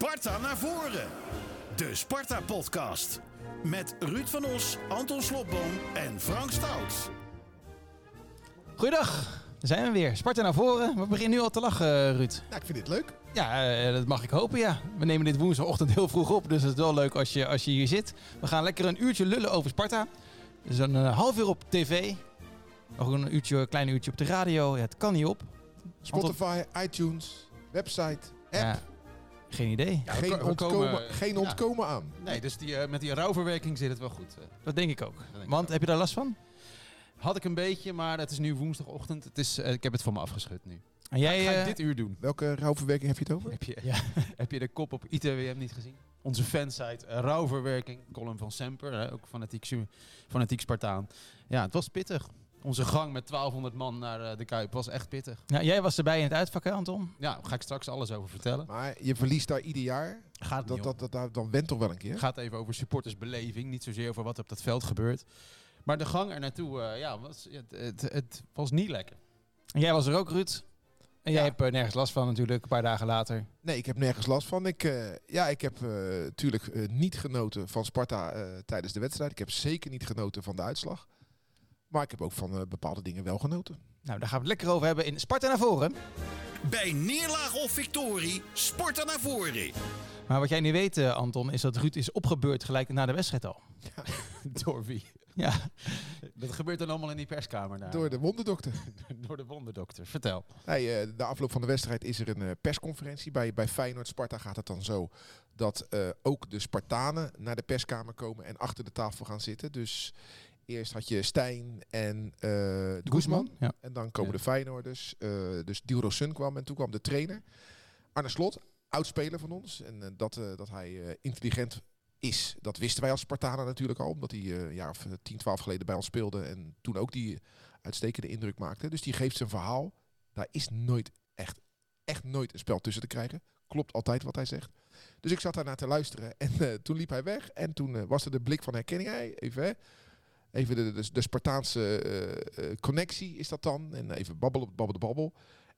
Sparta naar voren. De Sparta-podcast. Met Ruud van Os, Anton Slobboom en Frank Stout. Goeiedag, daar zijn we weer. Sparta naar voren. We beginnen nu al te lachen, Ruud. Nou, ik vind dit leuk. Ja, eh, dat mag ik hopen, ja. We nemen dit woensdagochtend heel vroeg op, dus het is wel leuk als je, als je hier zit. We gaan lekker een uurtje lullen over Sparta. Dus een eh, half uur op tv. Nog een uurtje, een klein uurtje op de radio. Ja, het kan niet op. Spotify, iTunes, website, app. Ja, geen idee. Ja, geen ontkomen, komen- geen ja. ontkomen aan. Nee, dus die, eh, met die rouwverwerking zit het wel goed. eh. Dat denk ik ook. denk ik Want ook. heb je daar last van? had ik een beetje, maar het is nu woensdagochtend. Het is, eh, ik heb het van me afgeschud nu. En jij, Ga ik dit uur doen? Welke rouwverwerking heb je het over? Heb je, Ja. heb je de kop op ITWM niet gezien? Onze fansite, uh, rouwverwerking, column van Semper, hè, ook fanatiek, fanatiek Spartaan. Ja, het was pittig. Onze gang met 1200 man naar eh, de Kuip was echt pittig. ja, jij was erbij in het uitvak, hè, Anton? Ja, daar ga ik straks alles over vertellen. Maar je verliest daar ieder jaar. Gaat Dat, dat, dat, dat, dan went toch wel een keer. Het gaat even over supportersbeleving, niet zozeer over wat op dat veld gebeurt. Maar de gang er naartoe, eh, ja, was, het, het, het was niet lekker. En jij was er ook, Ruud. En jij Ja. hebt er nergens last van natuurlijk, een paar dagen later. Nee, ik heb nergens last van. Ik, eh, ja, ik heb natuurlijk niet genoten van Sparta eh, tijdens de wedstrijd. Ik heb zeker niet genoten van de uitslag. Maar ik heb ook van eh, bepaalde dingen wel genoten. Nou, daar gaan we het lekker over hebben in Sparta naar voren. Bij neerlaag of victorie, Sparta naar voren. Maar wat jij niet weet, eh, Anton, is dat Ruud is opgebeurd gelijk na de wedstrijd al. Door wie? Ja, Dat gebeurt dan allemaal in die perskamer daar. Door de wonderdokter. Door de wonderdokter. Vertel. Nee, eh, de afloop van de wedstrijd is er een persconferentie. Bij, bij Feyenoord-Sparta gaat het dan zo dat eh, ook de Spartanen naar de perskamer komen en achter de tafel gaan zitten. Dus eerst had je Stijn en eh de Guzman. Ja. En dan komen Ja. de Feyenoorders. eh dus Dilro Sun kwam en toen kwam de trainer. Arne Slot, oudspeler van ons. En eh, dat, dat hij intelligent is, dat wisten wij als Spartanen natuurlijk al. Omdat hij een jaar of eh, 10, 12 geleden bij ons speelde. En toen ook die uitstekende indruk maakte. Dus die geeft zijn verhaal. Daar is nooit echt, echt nooit een spel tussen te krijgen. Klopt altijd wat hij zegt. Dus ik zat daar naar te luisteren. En toen liep hij weg. En toen was er de blik van herkenning. Hey, even hè. Even de, de, de Spartaanse eh, eh, connectie is dat dan. En even babbelen, babbel de babbel.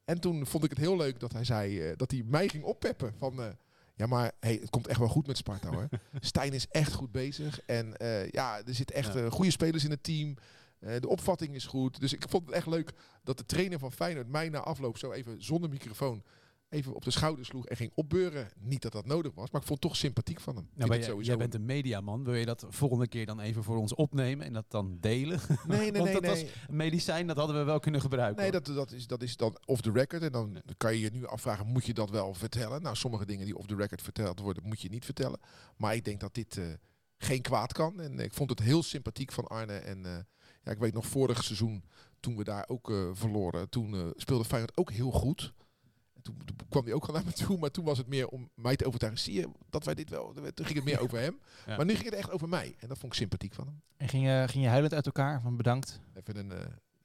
En toen vond ik het heel leuk dat hij zei eh, dat hij mij ging oppeppen. Van, ja, maar hey, het komt echt wel goed met Sparta hoor. Stijn is echt goed bezig. En ja, er zitten echt Ja. goede spelers in het team. De opvatting is goed. Dus ik vond het echt leuk dat de trainer van Feyenoord mij na afloop zo even zonder microfoon even op de schouder sloeg en ging opbeuren. Niet dat dat nodig was, maar ik vond het toch sympathiek van hem. Nou, jij, sowieso jij bent een mediaman. Wil je dat volgende keer dan even voor ons opnemen en dat dan delen? Nee, nee, Want nee. dat nee. was medicijn, dat hadden we wel kunnen gebruiken. Nee, hoor. dat, dat, is, dat is dan off the record. En dan kan je je nu afvragen, moet je dat wel vertellen? Nou, sommige dingen die off the record verteld worden, moet je niet vertellen. Maar ik denk dat dit eh, geen kwaad kan. En ik vond het heel sympathiek van Arne. En eh, ja, ik weet nog vorig seizoen, toen we daar ook eh, verloren, toen speelde Feyenoord ook heel goed. En toen, toen kwam hij ook al naar me toe, maar toen was het meer om mij te overtuigen. Zie je dat wij dit wel... Toen ging het meer over hem. Ja. Maar nu ging het echt over mij. En dat vond ik sympathiek van hem. En ging je, ging je huilend uit elkaar van bedankt? Even een... eh,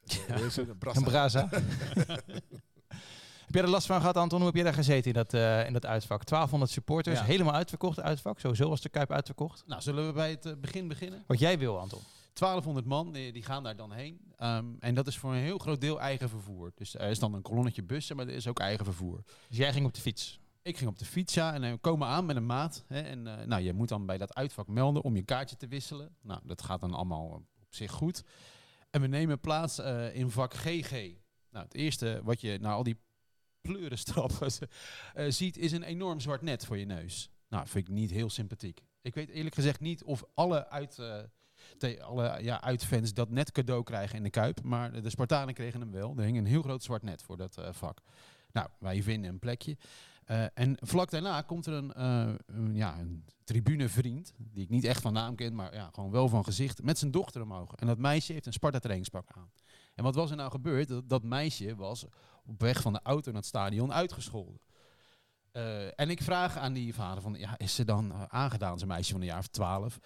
het? een brassa. Een braza. heb jij er last van gehad, Anton? Hoe heb jij daar gezeten in dat, eh, in dat uitvak? 1200 supporters, Ja. helemaal uitverkocht uitvak. Sowieso was de Kuip uitverkocht. Nou, zullen we bij het eh, begin beginnen? Wat jij wil, Anton. 1200 man, die, die gaan daar dan heen. Ehm, en dat is voor een heel groot deel eigen vervoer. Dus er is dan een kolonnetje bussen, maar er is ook eigen vervoer. Dus jij ging op de fiets. Ik ging op de fiets, ja, en eh, we komen aan met een maat. Hè, en eh, nou, je moet dan bij dat uitvak melden om je kaartje te wisselen. Nou, dat gaat dan allemaal op zich goed. En we nemen plaats eh, in vak GG. Nou, het eerste wat je na al die pleurenstrappen eh, ziet, is een enorm zwart net voor je neus. Nou, vind ik niet heel sympathiek. Ik weet eerlijk gezegd niet of alle, uit, eh, alle ja, uitfans dat net cadeau krijgen in de Kuip. Maar de Spartanen kregen hem wel. Er hing een heel groot zwart net voor dat eh, vak. Nou, wij vinden een plekje. Eh, en vlak daarna komt er een, eh, een, ja, een tribunevriend, die ik niet echt van naam ken, maar ja, gewoon wel van gezicht, met zijn dochter omhoog. En dat meisje heeft een Sparta trainingspak aan. En wat was er nou gebeurd? Dat, meisje was op weg van de auto naar het stadion uitgescholden. En ik vraag aan die vader van, ja, is ze dan aangedaan, zijn meisje van een jaar of twaalf?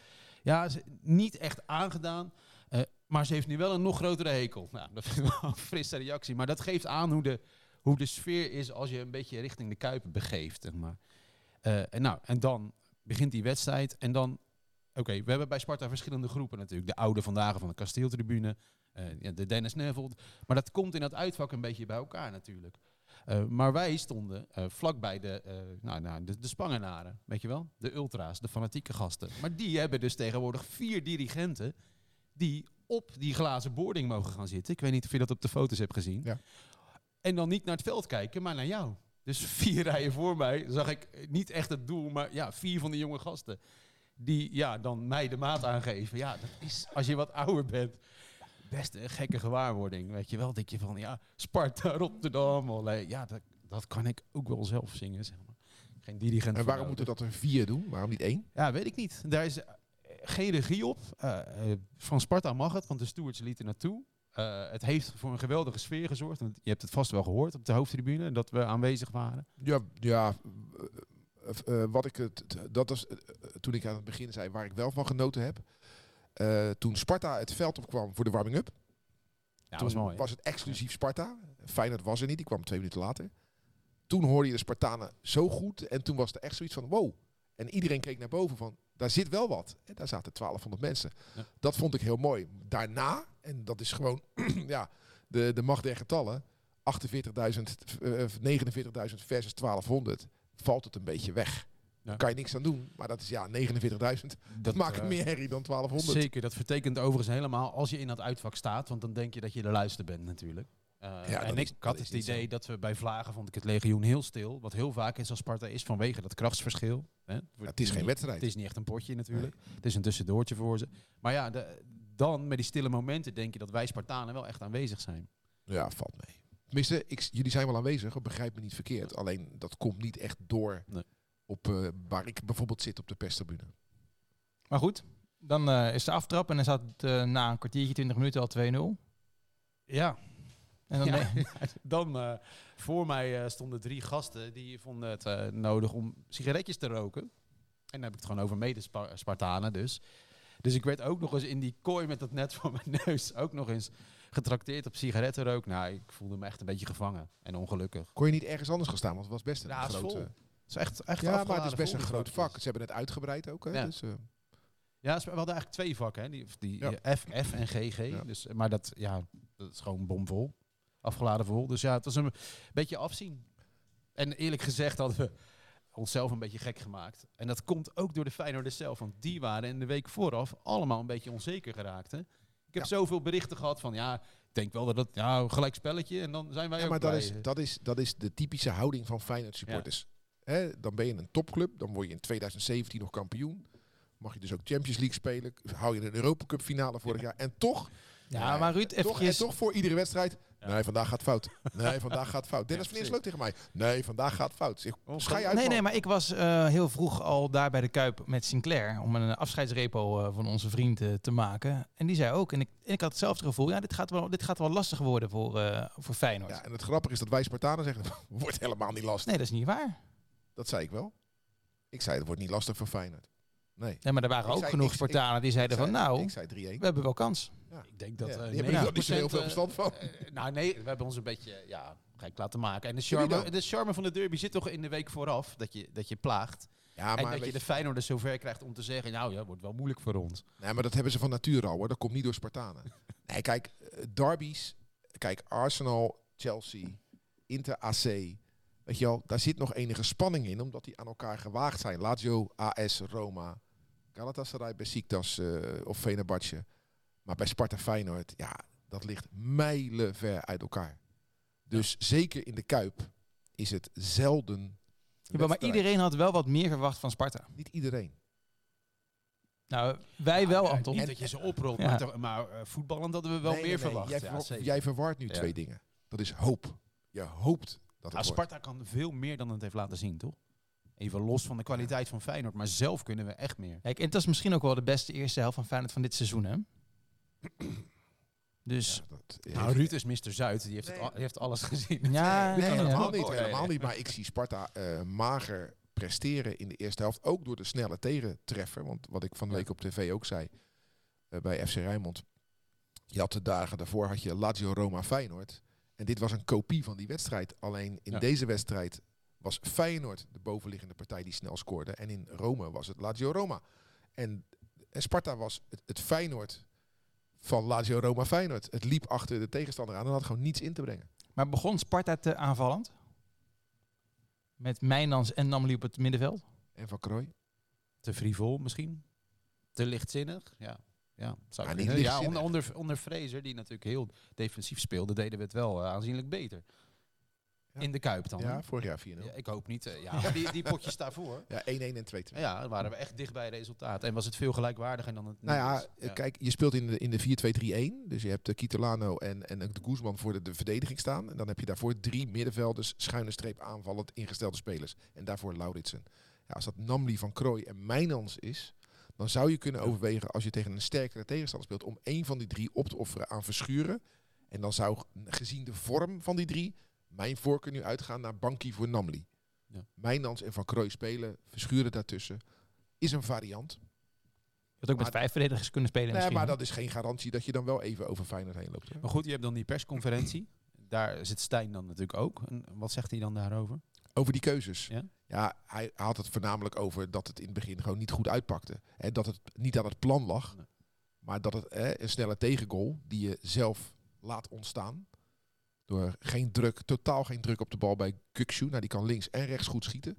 Ja, ze, niet echt aangedaan, eh, maar ze heeft nu wel een nog grotere hekel. Nou, dat vind ik wel een frisse reactie, maar dat geeft aan hoe de, hoe de sfeer is als je een beetje richting de Kuipen begeeft. Zeg maar. Eh, en, nou, en dan begint die wedstrijd en dan... Oké, we hebben bij Sparta verschillende groepen natuurlijk. De oude vandaag van de kasteeltribune, eh, de Dennis Neville. Maar dat komt in dat uitvak een beetje bij elkaar natuurlijk. Eh, maar wij stonden eh vlakbij de, eh, nou, nou, de, de Spangenaren, weet je wel? De ultra's, de fanatieke gasten. Maar die hebben dus tegenwoordig vier dirigenten die op die glazen boarding mogen gaan zitten. Ik weet niet of je dat op de foto's hebt gezien. Ja. En dan niet naar het veld kijken, maar naar jou. Dus vier rijen voor mij zag ik niet echt het doel, maar ja, vier van die jonge gasten. Die ja, dan mij de maat aangeven. Ja, dat is als je wat ouder bent. Best een gekke gewaarwording. Weet je wel, denk je van ja, Sparta, Rotterdam. Allee, ja, dat, dat kan ik ook wel zelf zingen. Zeg maar. Geen dirigent. En waarom moeten dat er vier doen? Waarom niet één? Ja, weet ik niet. Daar is eh, geen regie op. Eh, eh, van Sparta mag het, want de stewards lieten naartoe. Het heeft voor een geweldige sfeer gezorgd. Want je hebt het vast wel gehoord op de hoofdtribune, dat we aanwezig waren. Ja, ja wat ik het, dat was toen ik aan het begin zei waar ik wel van genoten heb. Eh, toen Sparta het veld opkwam voor de warming-up, Ja, toen was mooi. was het exclusief Sparta. Feyenoord was er niet, die kwam twee minuten later. Toen hoorde je de Spartanen zo goed en toen was er echt zoiets van wow. En iedereen keek naar boven van, daar zit wel wat. En daar zaten 1200 mensen. Ja. Dat vond ik heel mooi. Daarna, en dat is gewoon ja, de, de macht der getallen, 48.000, eh, 49.000 versus 1200, valt het een beetje weg. Daar kan je niks aan doen. Maar dat is ja, 49.000. Dat maakt eh, meer herrie dan 1200. Zeker, dat vertekent overigens helemaal als je in dat uitvak staat. Want dan denk je dat je de luister bent natuurlijk. Eh, Ja, en ik is- had het idee dat we bij Vlagen vond ik het legioen heel stil. Wat heel vaak is als Sparta is vanwege dat krachtsverschil. Hè. Ja, het is geen wedstrijd. Het is niet echt een potje natuurlijk. Het is een tussendoortje voor ze. Maar ja, de, dan met die stille momenten denk je dat wij Spartanen wel echt aanwezig zijn. Ja, valt mee. Tenminste, ik, jullie zijn wel aanwezig, begrijp me niet verkeerd. Alleen dat komt niet echt door Nee. Op eh, waar ik bijvoorbeeld zit op de perstribune. Maar goed, dan eh, is de aftrap en dan staat het eh, na een kwartiertje, 20 minuten al 2-0. Ja, En dan Ja. denk- dan eh, voor mij eh, stonden drie gasten die vonden het eh, nodig om sigaretjes te roken. En dan heb ik het gewoon over mede-Spartanen dus. Dus ik werd ook nog eens in die kooi met dat net voor mijn neus ook nog eens getrakteerd op sigarettenrook. Nou, ik voelde me echt een beetje gevangen en ongelukkig. Kon je niet ergens anders gaan staan, want het was best een Ja, grote... vol. Het is echt, echt Ja, maar het is best een groot vak. Ze hebben het uitgebreid ook. Hè? Ja. Dus, eh, Ja, we hadden eigenlijk twee vakken, hè? die, die Ja. eh, F, F en GG. Ja. Dus, maar dat, ja, dat is gewoon bomvol. Afgeladen vol. Dus ja, het was een beetje afzien. En eerlijk gezegd hadden we onszelf een beetje gek gemaakt. En dat komt ook door de Feyenoorders zelf. Want die waren in de week vooraf allemaal een beetje onzeker geraakt. Hè? Ik heb Ja. zoveel berichten gehad van ja, ik denk wel dat ja, gelijk spelletje. En dan zijn wij ja, ook maar dat is, dat, is, dat is de typische houding van Feyenoord supporters. Hè, dan ben je een topclub, dan word je in 2017 nog kampioen. Mag je dus ook Champions League spelen. Hou je de Europa Cup finale vorig jaar. En toch, ja, maar Ruud, toch, en even. toch voor iedere wedstrijd. Ja. Nee, vandaag gaat fout. Nee, vandaag gaat fout. Dennis Ja, van Eerst leuk tegen mij. Nee, vandaag gaat fout. Zeg, Oh, schij uit, Nee, nee, maar ik was eh, heel vroeg al daar bij de Kuip met Sinclair om een afscheidsrepo eh, van onze vriend eh, te maken. En die zei ook, en ik, en ik had hetzelfde gevoel, ja, dit gaat wel, dit gaat wel lastig worden voor, eh, voor Feyenoord. Ja, en het grappige is dat wij Spartanen zeggen, wordt helemaal niet lastig. Nee, dat is niet waar. Dat zei ik wel. Ik zei, het wordt niet lastig voor Feyenoord. Nee. Nee, maar er waren Ik ook zei- genoeg ik- Spartanen die zeiden ik van, zei, nou, Ik zei 3-1. we hebben wel kans. Ik denk dat Ja, eh, die hebben er 90% wel niet zo heel veel eh, verstand van. eh, nou nee, we hebben ons een beetje ja, gek laten maken. En de charme, de charme van de derby zit toch in de week vooraf. Dat je, dat je plaagt. Ja, en maar, dat je de Feyenoorders zover krijgt om te zeggen... nou ja, wordt wel moeilijk voor ons. nee, maar dat hebben ze van nature al hoor. Dat komt niet door Spartanen. nee, kijk, eh, derbies. Kijk, Arsenal, Chelsea, Inter AC. Weet je wel, daar zit nog enige spanning in, omdat die aan elkaar gewaagd zijn. Lazio, AS, Roma, Galatasaray, Besiktas eh of Fenerbahce. Maar bij Sparta Feyenoord, ja, dat ligt mijlenver uit elkaar. Dus zeker in de Kuip is het zelden Ja, maar iedereen had wel wat meer verwacht van Sparta. Niet iedereen. Nou, wij wel, Ja, Anton. Niet dat je ze oprolt, Ja. maar, maar eh, voetballend hadden we wel Nee, meer nee, nee. verwacht. Jij, zeker. jij verwaart nu Ja. twee dingen. Dat is hoop. Je hoopt dat. Sparta kan veel meer dan het heeft laten zien, toch? Even los van de kwaliteit van Feyenoord. Maar zelf kunnen we echt meer. Kijk, en het is misschien ook wel de beste eerste helft van Feyenoord van dit seizoen, hè? Dus, Ja, dat- Nou, Ruud is Mr. Zuid. Die heeft, Nee. het, al- die heeft alles gezien. ja, Nee, helemaal niet. Helemaal niet. Maar ik zie Sparta eh, mager presteren in de eerste helft. Ook door de snelle tegentreffer. Want wat ik van de week op tv ook zei eh, bij FC Rijnmond. Je had de dagen daarvoor had je Lazio Roma Feyenoord. En dit was een kopie van die wedstrijd. Alleen in Ja. deze wedstrijd was Feyenoord de bovenliggende partij die snel scoorde. En in Rome was het Lazio Roma. En, en Sparta was het, het Feyenoord van Lazio Roma Feyenoord. Het liep achter de tegenstander aan en had gewoon niets in te brengen. Maar begon Sparta te aanvallend? Met Mijnans en Namely op het middenveld. En Van Krooi. Te frivol misschien? Te lichtzinnig? Ja. Ja, zou ik ja onder, onder, onder Fraser, die natuurlijk heel defensief speelde, deden we het wel eh, aanzienlijk beter. Ja. In de Kuip dan. Ja, vorig jaar 4-0. Ja, ik hoop niet. eh, ja, maar die, die potjes daarvoor. Ja, 1-1 en 2-2. Ja, dan waren we echt dicht bij resultaat. En was het veel gelijkwaardiger dan het Nou ja, eh, kijk, je speelt in de, in de 4-2-3-1. Dus je hebt de Kitolano en, en de Guzman voor de, de verdediging staan. En dan heb je daarvoor drie middenvelders, schuine streep aanvallend ingestelde spelers. En daarvoor Lauritsen. Ja, als dat Namli van Krooi en Mijnans is, dan zou je kunnen overwegen als je tegen een sterkere tegenstander speelt om één van die drie op te offeren aan Verschuren. En dan zou, gezien de vorm van die drie, mijn voorkeur nu uitgaan naar Banki voor Namli. Ja. Mijnans en Van Krooi spelen, Verschuren daartussen. Is een variant. Je had ook met vijf verdedigers kunnen spelen Nee, maar dat is geen garantie dat je dan wel even over Feyenoord heen loopt. hè? Maar goed, je hebt dan die persconferentie. Daar zit Stijn dan natuurlijk ook. En wat zegt hij dan daarover? Over die keuzes. Ja? Ja, hij had het voornamelijk over dat het in het begin gewoon niet goed uitpakte. En dat het niet aan het plan lag, Nee. maar dat het hè, een snelle tegengoal die je zelf laat ontstaan. Door geen druk, totaal geen druk op de bal bij Kukshu. Nou, die kan links en rechts goed schieten.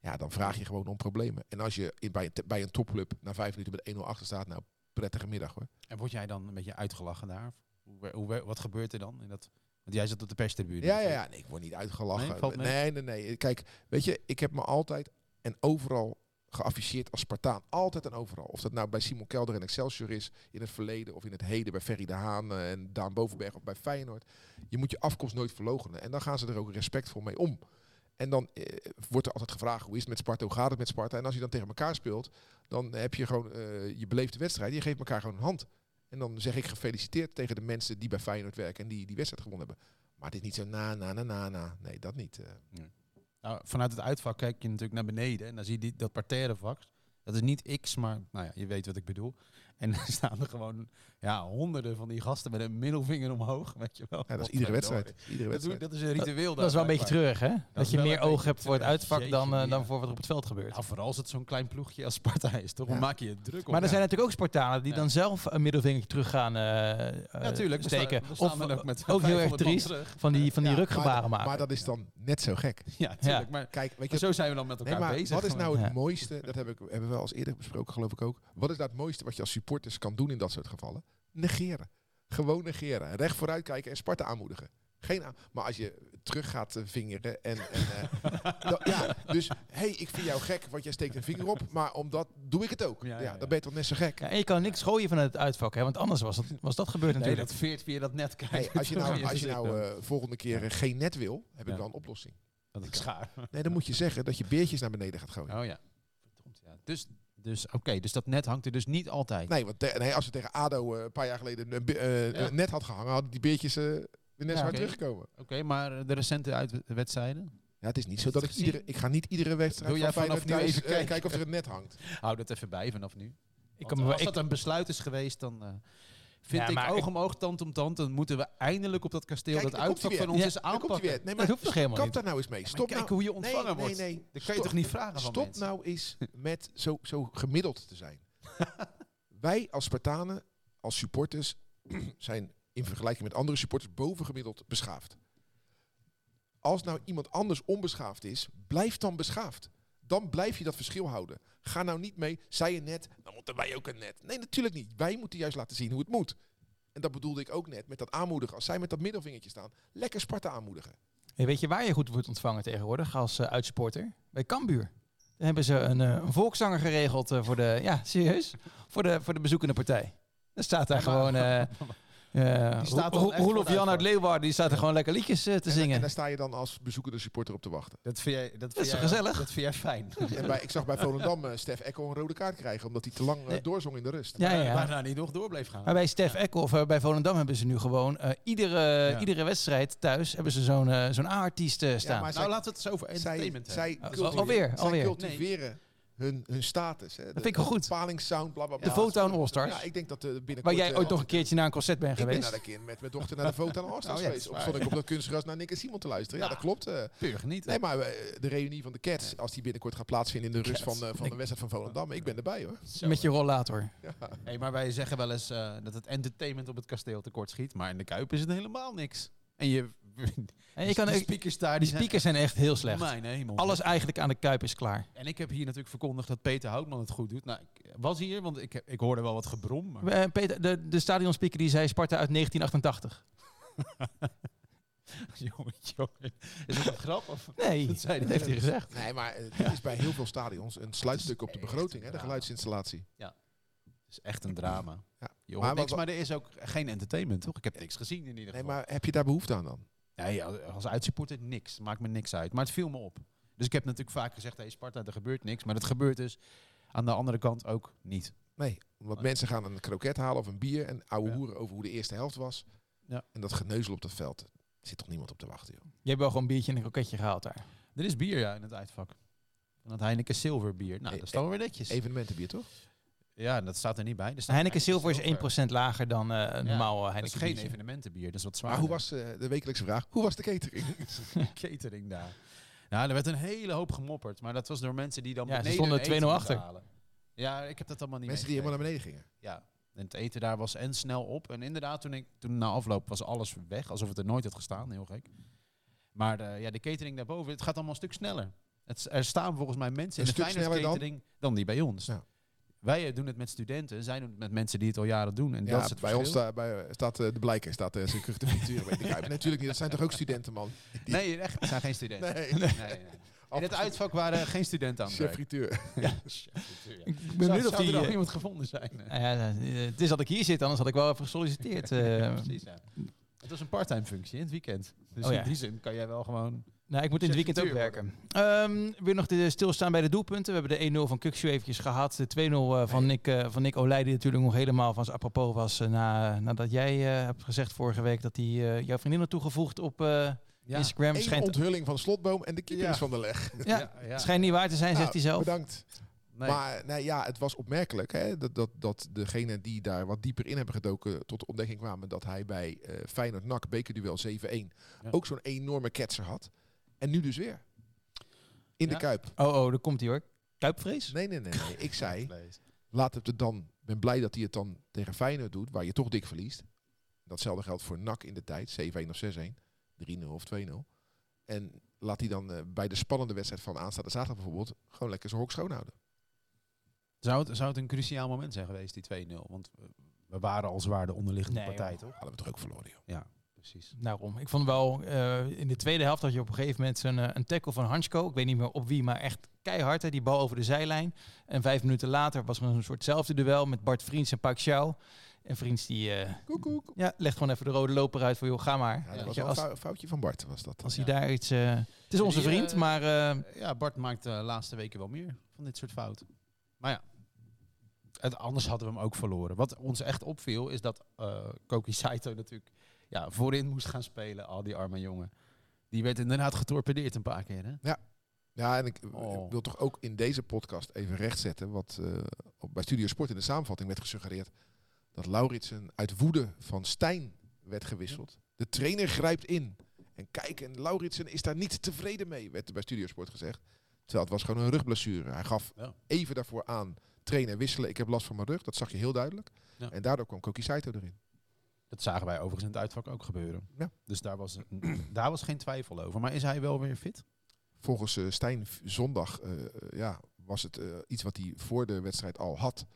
Ja, dan vraag je gewoon om problemen. En als je in, bij, een, bij een topclub na vijf minuten met 1-0 achter staat, nou, prettige middag hoor. En word jij dan een beetje uitgelachen daar? Hoe, hoe, wat gebeurt er dan? In dat, want jij zit op de perstribune. Ja, ja, natuurlijk. ja. Nee, ik word niet uitgelachen. Nee, nee, nee, nee. Kijk, weet je, ik heb me altijd en overal geafficheerd als Spartaan. Altijd en overal. Of dat nou bij Simon Kelder en Excelsior is, in het verleden of in het heden bij Ferry de Haan eh, en Daan Bovenberg of bij Feyenoord. Je moet je afkomst nooit verloochenen. En dan gaan ze er ook respectvol mee om. En dan eh, wordt er altijd gevraagd, hoe is het met Sparta, hoe gaat het met Sparta? En als je dan tegen elkaar speelt, dan heb je gewoon eh, je beleefde wedstrijd. Je geeft elkaar gewoon een hand. En dan zeg ik gefeliciteerd tegen de mensen die bij Feyenoord werken en die die wedstrijd gewonnen hebben. Maar het is niet zo na, na, na, na, na. Nee, dat niet. eh. Nou, vanuit het uitvak kijk je natuurlijk naar beneden. En dan zie je die, dat parterrevak. Dat is niet X, maar nou ja, je weet wat ik bedoel. En dan staan er gewoon ja, honderden van die gasten met een middelvinger omhoog. Weet je wel. Ja, dat is iedere wedstrijd. Iedere wedstrijd. dat is een ritueel. Dat is wel een beetje treurig, hè? Dat, je meer oog hebt voor het uitvak dan, eh, dan voor wat er op het veld gebeurt. Nou, vooral als het zo'n klein ploegje als Sparta is, toch? Dan maak je je druk op. Maar er zijn natuurlijk ook Spartanen die Ja. dan zelf een middelvingertje terug gaan natuurlijk steken. We of ook, met ook heel erg 500 man triest terug. van die, van die Ja, rukgebaren maar, maken. Maar dat is dan net zo gek. Ja, tuurlijk. Maar, Kijk, weet maar je, zo zijn we dan met nee, elkaar maar bezig. wat is nou het mooiste? Dat heb ik, hebben we al eens eerder besproken, geloof ik ook. Wat is nou het mooiste wat je als supporters kan doen in dat soort gevallen? Negeren. Gewoon negeren. Recht vooruit kijken en Sparta aanmoedigen. Geen aan, maar als je terug gaat eh, vingeren en... en eh, dan- ja, dus hey, ik vind jou gek, want jij steekt een vinger op. Maar omdat doe ik het ook. Ja, Ja, ja, dan ben je toch net zo gek. Ja, en je kan niks gooien vanuit het uitvak, hè? want anders was dat, was dat gebeurd Nee, natuurlijk. dat veert via dat net kijken. Hey, als je nou, als je nou eh, volgende keer geen net wil, heb ik Ja. wel een oplossing. dat is schaar. Nee, dan moet je zeggen dat je beertjes naar beneden gaat gooien. Oh ja. Verdomd, ja. Dus, dus oké, dus dat net hangt er dus niet altijd. Nee, want nee, als we tegen ADO eh, een paar jaar geleden een, eh, Ja. een net had gehangen, hadden die beertjes eh, weer net zo hard oké. teruggekomen. Oké, maar de recente uitwedstrijden? Ja, het is niet zo dat het ik iedere... Ik ga niet iedere wedstrijd Wil jij van vanaf nu thuis, even eh, kijken? kijken of er een net hangt. Hou dat even bij vanaf nu. Ik kan als ik- dat een besluit is geweest, dan eh, vind Ja, ik oog om oog, tand om tand. Dan moeten we eindelijk op dat kasteel Kijk, dat uitvak van ons Ja, hij aanpakken. weer. Nee, dat maar hoeft toch helemaal kap niet? daar nou eens mee. Stop kijk nou. hoe je ontvangen nee, wordt. Nee, nee, Dat kan je Stop- toch niet vragen van Stop mensen? nou eens met zo, zo gemiddeld te zijn. Wij als Spartanen, als supporters, zijn in vergelijking met andere supporters bovengemiddeld beschaafd. Als nou iemand anders onbeschaafd is, blijf dan beschaafd. Dan blijf je dat verschil houden. Ga nou niet mee, zij een net, dan moeten wij ook een net. Nee, natuurlijk niet. Wij moeten juist laten zien hoe het moet. En dat bedoelde ik ook net met dat aanmoedigen. Als zij met dat middelvingertje staan, lekker Sparta aanmoedigen. Hey, weet je waar je goed wordt ontvangen tegenwoordig als uh, uitsupporter? Bij Cambuur. Dan hebben ze een, uh, een volkszanger geregeld uh, voor de, ja, serieus, voor de, voor de bezoekende partij. Dan staat daar Ja, gewoon... Uh, er Ro- Roelof Jan uit. Leeuwarden, die staat er gewoon lekker liedjes uh, te En, zingen. en daar sta je dan als bezoekende supporter op te wachten. Dat vind jij, dat Dat vind is jij, gezellig? Dat vind jij fijn. En bij, ik zag bij Volendam uh, Stef Ekko een rode kaart krijgen, omdat hij te lang uh, Nee. doorzong in de rust. Ja, ja, ja. Waar nou niet nog door bleef gaan. Maar bij Stef Ekhoff, uh, bij Volendam hebben ze nu gewoon uh, iedere, Ja. iedere wedstrijd thuis hebben ze zo'n uh, zo'n A-artiest uh, staan. maar nou, zij- laten we het eens over zij, entertainment zij, hebben. Oh, cultiveren- alweer, zij alweer. cultiveren hun, hun status. Hè. De, vind ik goed. Bepalingssound, bla bla bla. de Votown All-Stars. Ja, ik denk dat uh, binnenkort... waar jij uh, ooit nog een keertje naar een concert bent Ik ben geweest. naar de keer met mijn dochter naar de Votown All-Stars Oh ja, geweest. dat Of stond ik op dat kunstgras naar Nick en Simon te luisteren. Ja, Ja. dat klopt. eh. Puur genieten. Nee, maar eh, de reunie van de Cats, als die binnenkort gaat plaatsvinden in de rust van, eh, van de wedstrijd van Volendam. Ik ben erbij hoor. Zo, Met je rollator. Hey, maar wij zeggen wel eens eh, dat het entertainment op het kasteel tekort schiet. Maar in de Kuip is het helemaal niks. En je En je kan, die speakers daar, die, speakers zijn echt heel slecht. Mijn hemel. Alles eigenlijk aan de kuip is klaar. En ik heb hier natuurlijk verkondigd dat Peter Houtman het goed doet. Nou, ik was hier, want ik, ik hoorde wel wat gebrom. Maar Eh, Peter, de, de stadionspeaker die zei Sparta uit 1988. jongen, jongen. Is dat een grap? Of? Nee, Dat zei dat heeft hij gezegd. Nee, maar eh, het is bij heel veel stadions een sluitstuk op de begroting, hè, de geluidsinstallatie. Het is echt een drama. Ja. Je hoort Maar niks, maar er is ook geen entertainment, toch? Ik heb niks gezien in ieder Nee, geval. maar heb je daar behoefte aan dan? Nee, als uitsupporter niks. Maakt me niks uit. Maar het viel me op. Dus ik heb natuurlijk vaak gezegd, hey Sparta, er gebeurt niks. Maar dat gebeurt dus aan de andere kant ook niet. Nee, want mensen gaan een kroket halen of een bier en ouwe Ja. hoeren over hoe de eerste helft was. Ja. En dat geneuzel op dat veld, er zit toch niemand op te wachten, joh. Je hebt wel gewoon een biertje en een kroketje gehaald daar. Er is bier ja, in het uitvak. Van het Heineken Silver bier. Nou, E- dat is dan weer netjes. Evenementenbier, toch? Ja, dat staat er niet bij. Er staat Heineken Silver is 1% lager dan eh, normaal eh, Dat is Heineken geen biertje. evenementenbier, dat is wat Maar zwaarder. hoe was eh, de wekelijkse vraag? Hoe was de catering? catering daar? Nou, er werd een hele hoop gemopperd. Maar dat was door mensen die dan Ja, ze beneden eten 2-0 moesten achter. halen. Ja, ik heb dat allemaal niet Mensen die helemaal naar beneden gingen. Ja, en het eten daar was en snel op. En inderdaad, toen, ik, toen na afloop was alles weg. Alsof het er nooit had gestaan. Heel gek. Maar de, ja, de catering daarboven, het gaat allemaal een stuk sneller. Het, er staan volgens mij mensen Een in de sneller Feyenoord dan? catering dan? die bij ons. Ja. Wij eh, doen het met studenten. Zij doen het met mensen die het al jaren doen. En dat Ja, is het bij ons sta, bij, staat eh, de blijker, staat uh, frituur. Ja, maar natuurlijk niet, dat zijn toch ook studenten, man? Die- Nee, echt, het zijn geen studenten. Nee. nee, nee. In het uitvak waren geen studenten aan het Chef werk. frituur. Ik ben Zou, benieuwd of die... er al eh, iemand gevonden zijn? ja, eh, het is dat ik hier zit, anders had ik wel even gesolliciteerd. eh. Precies, ja. Het was een parttime functie in het weekend. Dus Oh ja. in die zin kan jij wel gewoon... nou, ik moet in het weekend ook werken. Ehm weer nog de stilstaan bij de doelpunten. We hebben de 1-0 van Kukshu eventjes gehad. De 2-0 eh, van, Nick, eh, van Nick Olij, die natuurlijk nog helemaal van zijn apropos was. eh, na, nadat jij eh, hebt gezegd vorige week dat hij eh, jouw vriendin had toegevoegd op eh, Instagram. Eén Schijnt, onthulling van Slotboom en de keeper Ja. is van de leg. ja, schijnt niet waar te zijn, zegt hij Nou, zelf. Bedankt. Nee. Maar nee, ja, het was opmerkelijk hè, dat, dat, dat degene die daar wat dieper in hebben gedoken tot de ontdekking kwamen dat hij bij eh Feyenoord NAC bekerduel 7-1 Ja. ook zo'n enorme ketser had. En nu dus weer. In de. Kuip. Oh, oh, daar komt hij hoor. Kuipvrees? Nee, nee, nee. nee. Ik zei, laat het er dan. ben blij dat hij het dan tegen Feyenoord doet, waar je toch dik verliest. Datzelfde geldt voor NAC in de tijd, 7-1 of 6-1, 3-0 of 2-0. En laat hij dan eh, bij de spannende wedstrijd van aanstaande zaterdag bijvoorbeeld gewoon lekker zijn hok schoonhouden. Zou het, zou het een cruciaal moment zijn geweest, die 2-0? Want we- we waren al zwaar de onderliggende Nee, partij, joh. toch? Hadden we toch ook verloren, joh. Ja, precies. Daarom. Ik vond wel, eh, in de tweede helft had je op een gegeven moment zo'n, eh, een tackle van Hansko. Ik weet niet meer op wie, maar echt keihard. Hè, die bal over de zijlijn. En vijf minuten later was er een soortzelfde duel met Bart Vriends en Pak. En Vriends die eh, Koek, koek. ja, legt gewoon even de rode loper uit voor joh, ga maar. Ja, dat was je, wel een foutje van Bart, was dat. als hij Ja. daar iets... eh, het is onze Die, vriend, maar eh, Ja, Bart maakt de laatste weken wel meer van dit soort fouten. Maar ja, het, anders hadden we hem ook verloren. Wat ons echt opviel, is dat eh Koki Saito natuurlijk ja, voorin moest gaan spelen. Al die arme jongen. Die werd inderdaad getorpedeerd een paar keer. Hè? Ja, en ik, Oh. ik wil toch ook in deze podcast even rechtzetten wat eh, bij Studio Sport in de samenvatting werd gesuggereerd. Dat Lauritsen uit woede van Stijn werd gewisseld. De trainer grijpt in. En kijk, en Lauritsen is daar niet tevreden mee, werd er bij Studio Sport gezegd. Terwijl het was gewoon een rugblessure. Hij gaf Ja. even daarvoor aan, trainer wisselen, ik heb last van mijn rug. Dat zag je heel duidelijk. Ja. En daardoor kwam Koki Saito erin. Dat zagen wij overigens in het uitvak ook gebeuren. Ja. Dus daar was, daar was geen twijfel over. Maar is hij wel weer fit? Volgens eh, Stijn zondag eh, eh, ja, was het eh, iets wat hij voor de wedstrijd al had.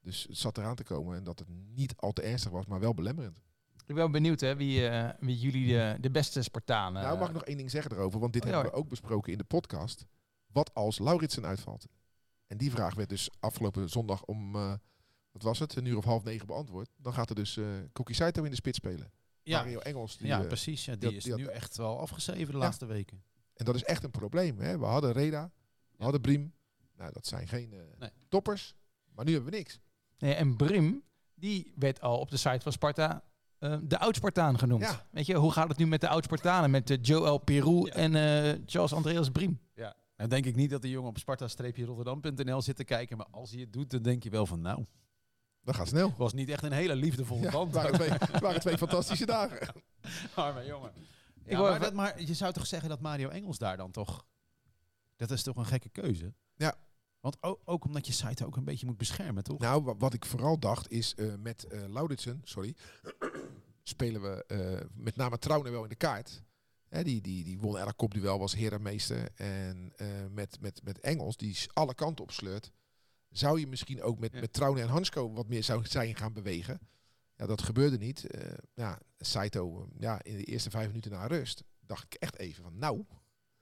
Dus het zat eraan te komen en dat het niet al te ernstig was, maar wel belemmerend. ik ben wel benieuwd hè, wie, eh, wie jullie de, de beste Spartanen... nou, mag ik nog één ding zeggen erover, want dit oh, hebben we ook besproken in de podcast. Wat als Lauritsen uitvalt? En die vraag werd dus afgelopen zondag om, eh, wat was het, een uur of half negen beantwoord. Dan gaat er dus eh Koki Saito in de spits spelen. Mario Engels. Die, ja, eh, precies. Ja, die, die had- is die had- nu echt wel afgeschreven de Ja. laatste weken. en dat is echt een probleem. Hè? We hadden Reda, we Ja. hadden Briem. Nou, dat zijn geen eh, Nee. toppers. Maar nu hebben we niks. Nee, en Brim, die werd al op de site van Sparta de oud-Spartaan genoemd. Ja. Weet je, hoe gaat het nu met de oud-Spartanen? Met eh, Joël Peru Ja. en eh, Charles Andreas Briem. Ja. Nou denk ik niet dat de jongen op sparta-rotterdam.nl zit te kijken. Maar als hij het doet, dan denk je wel van nou, Dat gaat snel. het was niet echt een hele liefdevolle Ja, band. het, waren twee, het waren twee fantastische dagen. Arme jongen. Ik Ja, maar, even- dat, maar je zou toch zeggen dat Mario Engels daar dan toch... Dat is toch een gekke keuze? Ja. Want ook, ook omdat je site ook een beetje moet beschermen, toch? Nou, wa- wat ik vooral dacht is eh, met eh Lauritsen, sorry, spelen we eh, met name Trouwen wel in de kaart. Hè, die, die, die won elk kopduel, was herenmeester. En eh, met, met, met Engels, die alle kanten op sleurt, zou je misschien ook met, Ja. met Trouwen en Hansko wat meer zou zijn gaan bewegen. Ja, dat gebeurde niet. Eh, ja, Saito, eh, ja, in de eerste vijf minuten na rust, dacht ik echt even van, nou,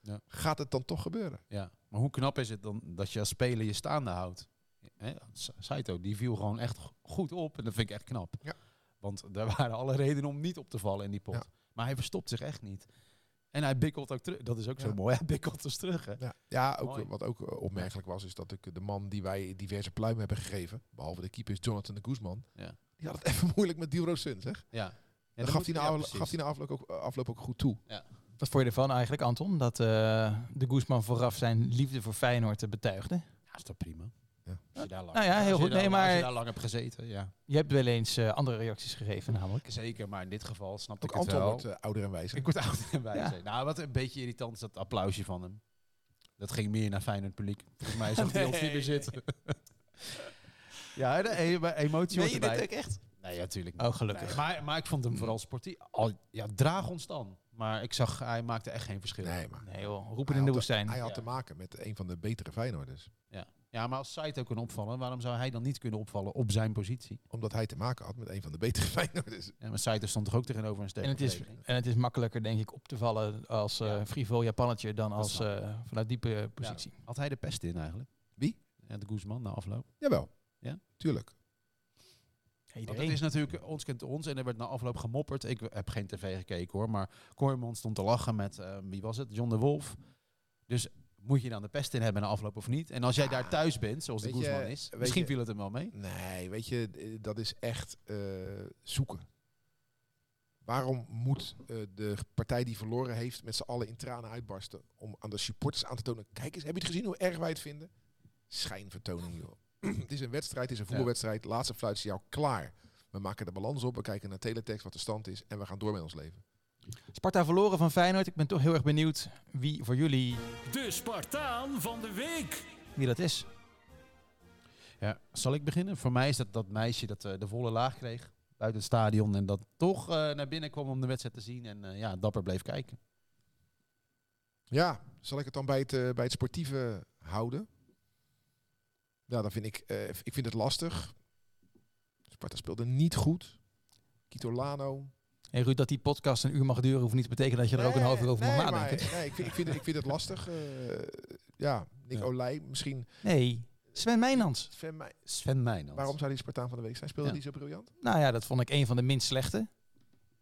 Ja. gaat het dan toch gebeuren? Ja, maar hoe knap is het dan dat je als speler je staande houdt? Saito, die viel gewoon echt go- goed op en dat vind ik echt knap. Ja. Want er waren alle redenen om niet op te vallen in die pot. Ja. Maar hij verstopt zich echt niet. En hij bikkelt ook terug. Dat is ook zo Ja. mooi. Hij bikkelt dus terug. Hè? Ja, ja ook, Mooi. wat ook eh, opmerkelijk was, is dat ik de man die wij diverse pluimen hebben gegeven, behalve de keeper Jonathan de Guzman, Ja. die had het even moeilijk met Dilro Sun, zeg. Ja. Ja, dat dat gaf, hij na, ja, aflo- precies. gaf hij na afloop ook, eh, afloop ook goed toe. Wat vond je ervan eigenlijk, Anton? Dat eh, de Guzman vooraf zijn liefde voor Feyenoord betuigde. Ja, is toch prima. Ja. Als je daar lang, Nou ja, heel als je goed. daar- Nee, maar- Als je daar lang hebt gezeten, ja. Je hebt wel eens eh, andere reacties gegeven, namelijk. Zeker, maar in dit geval snap Ook ik het Anton wel. wordt eh, ouder en wijzer. Ik word oud en wijzer. Ja. Nou, wat een beetje irritant is dat applausje van hem. Dat ging meer naar Feyenoord publiek. Volgens mij zag hij ons niet meer zitten. ja, de e- emotie hoort erbij. echt? Nee, natuurlijk Oh, gelukkig. Nee, maar, maar ik vond hem vooral sportief. Al, ja, draag ons dan. Maar ik zag, hij maakte echt geen verschil. Nee, maar Nee joh, roepen hij in de woestijn. hij had Ja. te maken met een van de betere Feyenoorders. Ja. Ja, maar als Saito kan opvallen, waarom zou hij dan niet kunnen opvallen op zijn positie? Omdat hij te maken had met een van de betere Feyenoorders. Ja, maar Saito stond toch ook tegenover een sterke En het, is, en het is makkelijker, denk ik, op te vallen als eh Ja. frivol Japannetje dan Dat als eh, vanuit diepe positie. Had hij de pest in eigenlijk? Wie? Ja, de Guzman na afloop. Jawel. Ja? Tuurlijk. Want Iedereen. het is natuurlijk ons kent ons en er werd na afloop gemopperd. Ik heb geen tv gekeken hoor, maar Kooijman stond te lachen met, eh, wie was het, John de Wolf. Dus moet je dan de pest in hebben na afloop of niet? En als jij Ja, daar thuis bent, zoals de Guzman is, misschien je- viel het hem wel mee. Nee, weet je, dat is echt eh, zoeken. Waarom moet eh, de partij die verloren heeft met z'n allen in tranen uitbarsten om aan de supporters aan te tonen, kijk eens, heb je het gezien hoe erg wij het vinden? Schijnvertoning, joh. het is een wedstrijd, het is een voetbalwedstrijd, laatste fluitsignaal, klaar. We maken de balans op, we kijken naar teletext wat de stand is en we gaan door met ons leven. Sparta verloren van Feyenoord. Ik ben toch heel erg benieuwd wie voor jullie De Spartaan van de week. wie dat is. Ja, zal ik beginnen? Voor mij is dat dat meisje dat eh, de volle laag kreeg buiten het stadion en dat toch eh, naar binnen kwam om de wedstrijd te zien en eh, ja, dapper bleef kijken. Ja, zal ik het dan bij het, bij het sportieve houden? Ja, dan vind ik, eh, ik vind het lastig. Sparta speelde niet goed. Kitolano. En Ruud, dat die podcast een uur mag duren, hoeft niet te betekenen dat je er ook een half uur over nee, mag maar- nadenken. nee, ik, vind, ik, vind, het- ik vind het lastig. eh, ja, Nick Ja. Olij, misschien. Nee, Sven Meijnans. Sven Meij- Sven Meijnans. Waarom zou die Spartaan van de week zijn? Speelde Ja. die zo briljant? Nou ja, dat vond ik een van de minst slechte.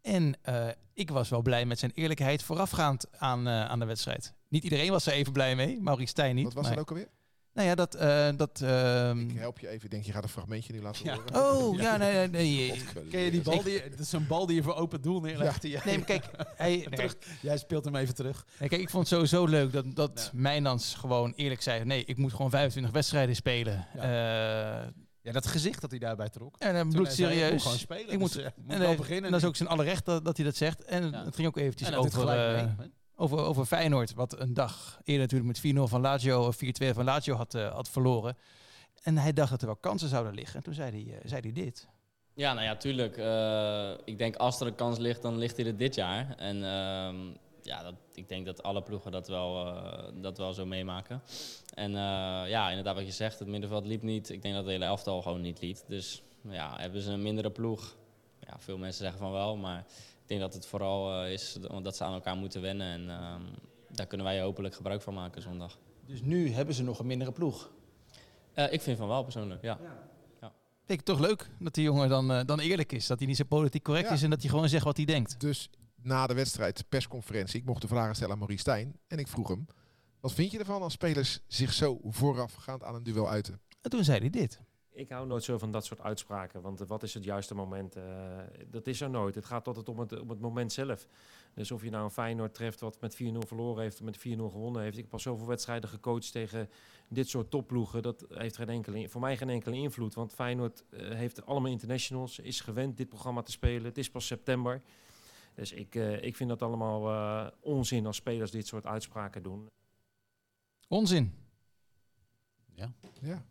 En eh, ik was wel blij met zijn eerlijkheid voorafgaand aan, eh, aan de wedstrijd. Niet iedereen was er even blij mee, Maurice Stijn niet. Wat was maar- dat ook alweer? Nou ja, dat... eh, dat ehm, Ik help je even. Ik denk, je gaat een fragmentje nu laten Ja. horen. Oh, ja, nee, nee, nee. Ken je die bal? Die, dat is een bal die je voor open doel neerlegt. Ja. Nee, maar kijk, hij, nee, Terug. Jij speelt hem even terug. nee, kijk, ik vond het sowieso leuk dat, dat Ja. Mijnans gewoon eerlijk zei... Nee, ik moet gewoon 25 wedstrijden spelen. Ja. Eh, Ja, dat gezicht dat hij daarbij trok. en dan bloed serieus. gewoon spelen. Ik moet- dus, eh, moet En, wel beginnen. en dat is ook zijn alle recht dat, dat hij dat zegt. En Ja. het ging ook eventjes over, gelijk eh, mee, hè? Over, over Feyenoord. Wat een dag eerder natuurlijk met 4-0 van Lazio of 4-2 van Lazio had, eh, had verloren. En hij dacht dat er wel kansen zouden liggen. En toen zei hij, eh, zei hij dit. Ja, nou ja, tuurlijk. Eh, ik denk als er een kans ligt, dan ligt hij er dit jaar. En ehm, ja, dat, ik denk dat alle ploegen dat wel, dat wel zo meemaken. En ja, inderdaad wat je zegt, het middenveld liep niet. Ik denk dat het hele elftal gewoon niet liep. Dus ja, hebben ze een mindere ploeg? Ja, veel mensen zeggen van wel, maar denk dat het vooral eh, is dat ze aan elkaar moeten wennen. En ehm, daar kunnen wij hopelijk gebruik van maken zondag. Dus nu hebben ze nog een mindere ploeg. Eh, ik vind van wel persoonlijk, ja. Vind ik toch leuk dat die jongen dan, eh, dan eerlijk is. Dat hij niet zo politiek correct Ja. is en dat hij gewoon zegt wat hij denkt. Dus na de wedstrijd, persconferentie, ik mocht de vragen stellen aan Maurice Stijn. En ik vroeg hem, wat vind je ervan als spelers zich zo voorafgaand aan een duel uiten? En toen zei hij dit. Ik hou nooit zo van dat soort uitspraken. Want wat is het juiste moment? Eh, dat is er nooit. Het gaat altijd om het, om het moment zelf. Dus of je nou een Feyenoord treft wat met 4-0 verloren heeft... of met 4-0 gewonnen heeft. Ik heb al zoveel wedstrijden gecoacht tegen dit soort topploegen. Dat heeft geen enkele, voor mij geen enkele invloed. Want Feyenoord eh, heeft allemaal internationals. Is gewend dit programma te spelen. Het is pas september. Dus ik, eh, ik vind dat allemaal onzin als spelers dit soort uitspraken doen. Onzin. Ja. Ja.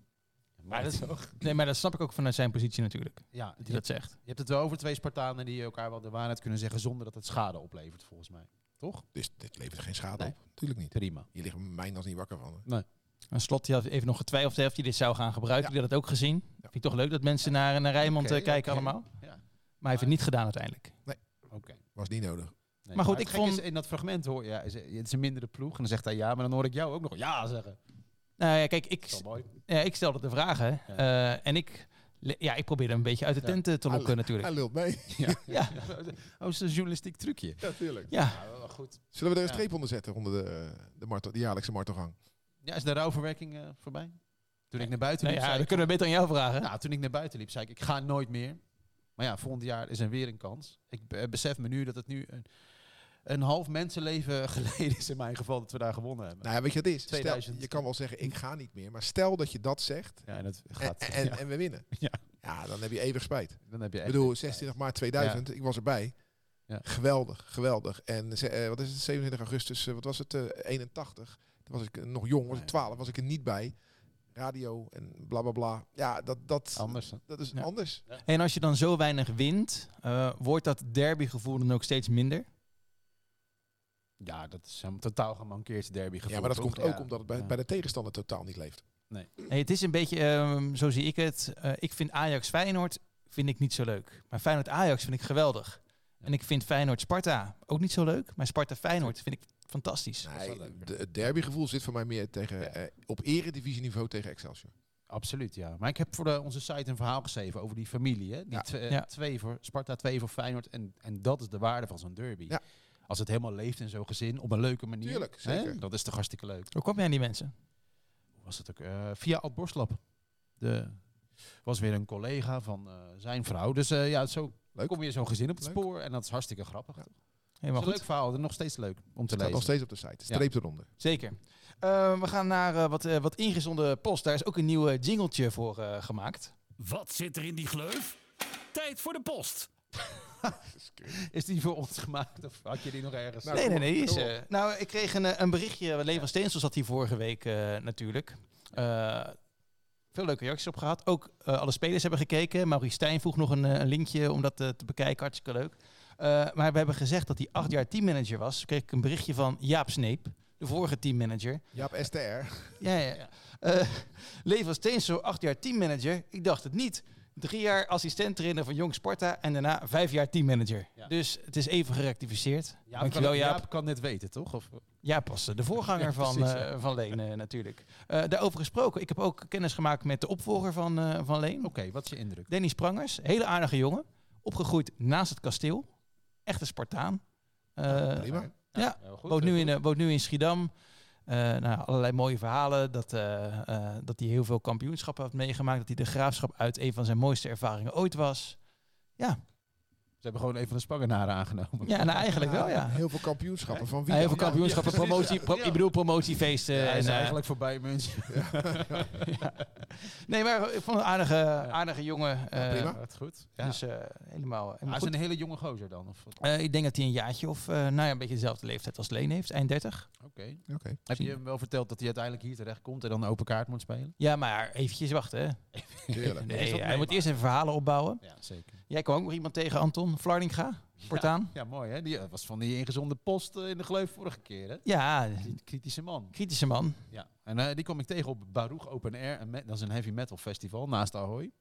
Maar dat. Nee, maar dat snap ik ook vanuit zijn positie natuurlijk. Ja, Dat hij dat zegt. Je hebt het wel over twee Spartanen die elkaar wel de waarheid kunnen zeggen zonder dat het schade oplevert, volgens mij. Toch? Dus dit levert geen schade Nee. op. Natuurlijk niet. Prima. Je ligt mijn als niet wakker van. Een slot die had even nog getwijfeld of hij dit zou gaan gebruiken. Die had het ook gezien. Vind ik toch leuk dat mensen naar, naar Rijnmond Oké, eh, kijken allemaal. Ja. Maar hij heeft het niet gedaan uiteindelijk. Oké. Was niet nodig. Nee, Maar goed, ik vond- is, in dat fragment hoor ja, is, het is een mindere ploeg. En dan zegt hij ja, maar dan hoor ik jou ook nog ja zeggen. Nou ja, kijk, ik, ja, ik stelde de vragen. Ja. eh, en ik, ja, ik probeerde hem een beetje uit de Ja. tent eh, te lokken Hij natuurlijk. lult mee. Ja. Ja. Oh, is een journalistiek trucje. Ja, tuurlijk. Ja, Ja, wel goed. Zullen we er een Ja. streep onder zetten onder de, de, martel, de jaarlijkse martelgang? Ja, is de rouwverwerking eh, voorbij? Toen ik naar buiten nou liep, ja, zei dat ik, kunnen we beter aan jou vragen. nou, toen ik naar buiten liep, zei ik, ik ga nooit meer. Maar ja, volgend jaar is er weer een kans. Ik be- besef me nu dat het nu een, een half mensenleven geleden is in mijn geval dat we daar gewonnen hebben. Nou ja, weet je wat het is? Stel, 2000. je kan wel zeggen, ik ga niet meer. Maar stel dat je dat zegt Ja, en dat gaat. en, ja, en we winnen. Ja. Ja, dan heb je eeuwig spijt. dan heb je Ik bedoel, 26 maart 2000, ik was erbij. Ja. Geweldig, geweldig. En ze- eh, wat is het, 27 augustus, eh, wat was het, eh, 81. Toen was ik eh, nog jong, was ik Nee. 12, was ik er niet bij. Radio en bla bla bla. Ja, dat, dat, Anders. dat is Ja. anders. En als je dan zo weinig wint, eh, wordt dat derbygevoel dan ook steeds minder? Ja, dat is een totaal gemankeerd derby gevoel. Ja, maar dat toch? komt ook Ja. omdat het bij, Ja. bij de tegenstander totaal niet leeft. Nee, het is een beetje, ehm, zo zie ik het. Eh, ik vind Ajax Feyenoord vind ik niet zo leuk. Maar Feyenoord Ajax vind ik geweldig. En ik vind Feyenoord Sparta ook niet zo leuk. Maar Sparta Feyenoord vind ik fantastisch. is Nee, de, het derbygevoel zit voor mij meer tegen, Ja. eh, op eredivisieniveau tegen Excelsior. Absoluut, ja. Maar ik heb voor de, onze site een verhaal geschreven over die familie. Hè? Die eh, Ja. twee voor Sparta, twee voor Feyenoord. En, en dat is de waarde van zo'n derby. Als het helemaal leeft in zo'n gezin, op een leuke manier. Tuurlijk, hè? zeker. Dat is toch hartstikke leuk. Hoe kom je aan die mensen? Hoe was het ook? Eh, via Ad Borstlap. De was weer een collega van eh, zijn vrouw. Dus eh, ja, zo Leuk. kom je zo'n gezin op het Leuk. spoor. En dat is hartstikke grappig. Ja. Het is Helemaal een goed. leuk verhaal. en Nog steeds leuk om te Het staat lezen. nog steeds op de site. Streep eronder. Zeker. We gaan naar wat, wat ingezonden post. Daar is ook een nieuw jingletje voor eh, gemaakt. Wat zit er in die gleuf? Tijd voor de post. Is die voor ons gemaakt of had je die nog ergens? Nou, nee, nee, nee. Is, eh, nou, ik kreeg een, eh, een berichtje. Van Steensel zat hier vorige week eh, natuurlijk. Eh, veel leuke reacties op gehad. Ook eh, alle spelers hebben gekeken. Maurice Stijn vroeg nog een, een linkje om dat eh, te bekijken. Hartstikke leuk. Eh, maar we hebben gezegd dat hij acht jaar teammanager was. Toen kreeg ik een berichtje van Jaap Sneep, de vorige teammanager. Jaap STR. Ja, ja. ja. Eh, van Steensel, acht jaar teammanager. Ik dacht het niet. Drie jaar assistent-trainer van Jong Sparta en daarna vijf jaar teammanager. Ja. Dus het is even gerectificeerd. Jaap, Dankjewel kan, Jaap. Jaap kan dit weten, toch? Of, Ja, pas de voorganger Ja, van, precies, eh, van Leen eh, natuurlijk. Eh, daarover gesproken, ik heb ook kennis gemaakt met de opvolger van, eh, van Leen. Oké, wat is je indruk? Danny Sprangers, hele aardige jongen. Opgegroeid naast het kasteel. Echte Spartaan. Eh, Prima. ja, woont, nu in, eh, woont nu in Schiedam. Eh, nou, allerlei mooie verhalen. Dat, eh, eh, dat hij heel veel kampioenschappen heeft meegemaakt. Dat hij de graafschap uit een van zijn mooiste ervaringen ooit was. Ja, Ze hebben gewoon een van de Spangenaren aangenomen. ja nou eigenlijk wel ja. Heel veel kampioenschappen. Van wie Heel veel kampioenschappen, promotie, ja. pro- Ja. ik bedoel promotiefeesten. Ja, hij is en, eh, eigenlijk voorbij München. Nee, maar ik vond een aardige, aardige jongen. eh, prima. Dat goed. Ja. Dus eh, helemaal, helemaal hij is een hele jonge gozer dan. Of? Eh, ik denk dat hij een jaartje of, eh, nou ja, een beetje dezelfde leeftijd als Leen heeft, eind 30. Oké. Oké. Heb je hem wel verteld dat hij uiteindelijk hier terecht komt en dan open kaart moet spelen? Ja, maar eventjes wachten. Hè. Tuurlijk. Nee, hij moet eerst even verhalen opbouwen. Ja, zeker. Jij kwam ook nog iemand tegen, Anton Vlardinga, Portaan. Ja, mooi hè. Die eh, was van die ingezonde post eh, in de gleuf vorige keer hè. Ja, Die kritische man. kritische man. Ja. En eh, die kom ik tegen op Baruch Open Air. Dat is een heavy metal festival naast Ahoy.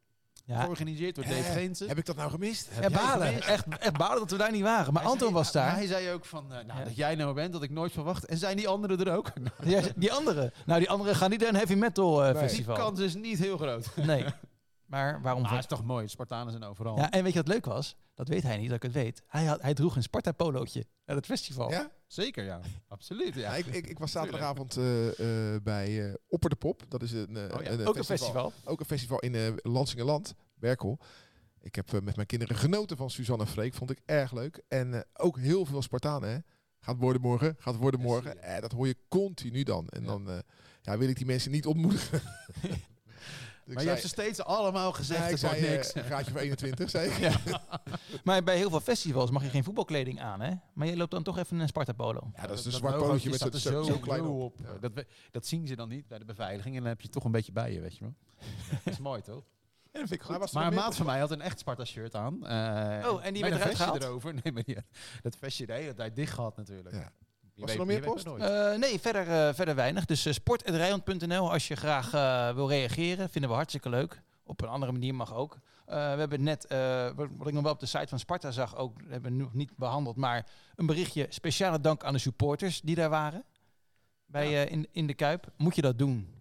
Ja, Georganiseerd door Dave Eh, Geense. Heb ik dat nou gemist? Heb ja balen. gemist? Echt, echt balen dat we daar niet waren. Maar Hij Anton zei- was daar. Hij zei ook van, eh, nou, Ja. dat jij nou bent, dat ik nooit verwacht. En zijn die anderen er ook? Ja, die andere. Nou, die andere gaan niet naar een heavy metal eh, Nee. Die festival. kans is niet heel groot. Nee. Maar waarom? Het is toch mooi, Spartanen zijn overal. Ja, en weet je wat leuk was? Dat weet hij niet, dat ik het weet. Hij, had, hij droeg een Sparta-polootje naar het festival. Ja? Zeker, ja. Absoluut, ja. Ja, ik, ik, ik was zaterdagavond eh, eh, bij eh, Opper de Pop. Dat is een, eh, Oh ja, een, Ook een festival. Ook een festival in eh Lansingerland, Berkel. Ik heb met mijn kinderen genoten van Suzanne en Freek. Vond ik erg leuk. En eh, ook heel veel Spartanen. Hè. Gaat worden morgen, gaat worden morgen. Eh, dat hoor je continu dan. En Ja. dan eh, ja, wil ik die mensen niet ontmoedigen. Ik maar je hebt ze steeds allemaal gezegd, Ja, ik het zei, niks. eh, graadje van 21, zei ik. Ja. Maar bij heel veel festivals mag je geen voetbalkleding aan, hè? Maar je loopt dan toch even in een Sparta-polo. Ja, dat is een dat zwart pootje met staat zo, klein op. Dat, dat zien ze dan niet bij de beveiliging en dan heb je het toch een beetje bij je, weet je wel. dat is mooi, toch? ik Maar, Maar een maat van mij had een echt Sparta-shirt aan. eh, Oh, en die met werd een eruit vestje gehaald? erover. Nee, maar die, dat vestje de hele tijd dicht gehad natuurlijk. Ja. Je Was er nog meer post? Eh, nee, verder, eh, verder weinig. Dus uh, sport.rijland.nl als je graag eh, wil reageren. Vinden we hartstikke leuk. Op een andere manier mag ook. Eh, we hebben net, eh, wat, wat ik nog wel op de site van Sparta zag, ook hebben we nog niet behandeld, maar een berichtje. Speciale dank aan de supporters die daar waren. Bij, eh, in, in de Kuip. Moet je dat doen?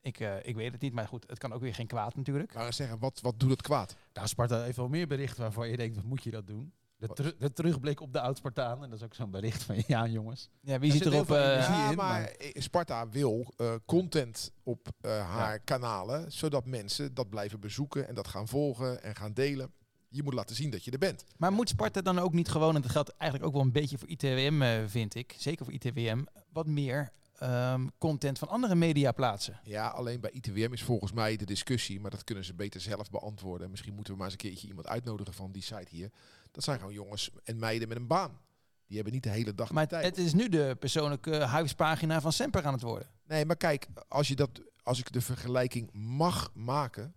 Ik, eh, ik weet het niet, maar goed, het kan ook weer geen kwaad natuurlijk. Maar zeggen, wat, wat doet het kwaad? Nou, Sparta heeft wel meer berichten waarvan je denkt, wat moet je dat doen? De, Wat? teru- de terugblik op de oud-Spartaan. En dat is ook zo'n bericht van, ja jongens. Ja, wie zit erop? eh, ja, in, maar eh, Sparta wil eh, content op eh, haar kanalen, zodat mensen dat blijven bezoeken en dat gaan volgen en gaan delen. Je moet laten zien dat je er bent. Maar moet Sparta dan ook niet gewoon, en dat geldt eigenlijk ook wel een beetje voor ITWM, eh, vind ik, zeker voor ITWM, wat meer ehm, content van andere media plaatsen? Ja, alleen bij ITWM is volgens mij de discussie, maar dat kunnen ze beter zelf beantwoorden. Misschien moeten we maar eens een keertje iemand uitnodigen van die site hier. Dat zijn gewoon jongens en meiden met een baan. Die hebben niet de hele dag de Maar tijd. het is nu de persoonlijke huispagina van Semper aan het worden. Nee, maar kijk, als, je dat, als ik de vergelijking mag maken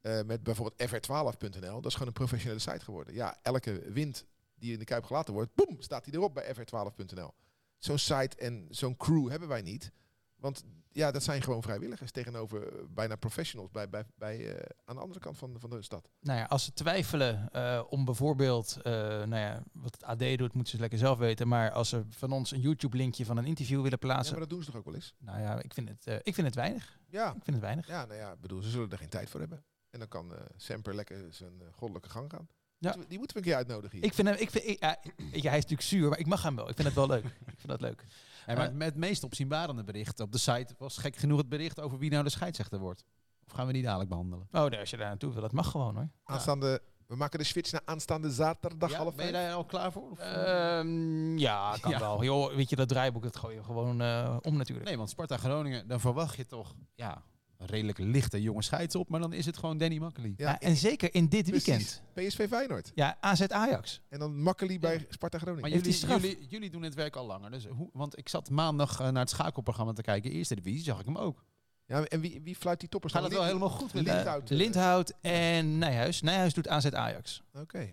eh, met bijvoorbeeld fr12.nl, dat is gewoon een professionele site geworden. Ja, elke wind die in de Kuip gelaten wordt, boem, staat die erop bij fr12.nl. Zo'n site en zo'n crew hebben wij niet. Want ja, dat zijn gewoon vrijwilligers tegenover eh, bijna professionals bij, bij, bij, eh, aan de andere kant van, van de stad. Nou ja, als ze twijfelen eh, om bijvoorbeeld, eh, nou ja, wat het AD doet, moeten ze lekker zelf weten. Maar als ze van ons een YouTube-linkje van een interview willen Ja, plaatsen, maar dat doen ze toch ook wel eens? nou ja, ik vind het, ik vind het weinig. Ja, Ik vind het weinig. ja nou ja, ik bedoel, ze zullen er geen tijd voor hebben. En dan kan Semper lekker zijn goddelijke gang gaan. Ja. Die moeten we een keer uitnodigen hier. Ik vind hem, ik vind, ik, ja, hij is natuurlijk zuur, maar ik mag hem wel. Ik vind het wel leuk. Ik vind dat leuk. En maar Eh. met het meest opzienbarende bericht op de site was gek genoeg het bericht over wie nou de scheidsrechter wordt. Of gaan we die dadelijk behandelen? Oh, nee, als je daar naartoe wil, dat mag gewoon hoor. Aanstaande, we maken de switch naar aanstaande zaterdag Ja, half ben je daar al klaar voor? Of, Ehm, ja, kan Ja. wel. Joh, weet je, dat draaiboek, dat gooi je gewoon eh, om natuurlijk. Nee, want Sparta Groningen, dan verwacht je toch ja, redelijk lichte jonge scheids op. Maar dan is het gewoon Danny Makkely. Ja, Ja, en zeker in dit precies. weekend. PSV Feyenoord. Ja, AZ Ajax. En dan Makkeli bij Sparta Groningen. Maar jullie, jullie, jullie doen het werk al langer. Dus hoe, want ik zat maandag eh, naar het schakelprogramma te kijken. Eerste divisie zag ik hem ook. Ja, en wie, wie fluit die toppers Gaat dan? het wel helemaal goed met hem? Lindhout, Eh, eh, Lindhout en Nijhuis. Nijhuis doet AZ Ajax. Oké.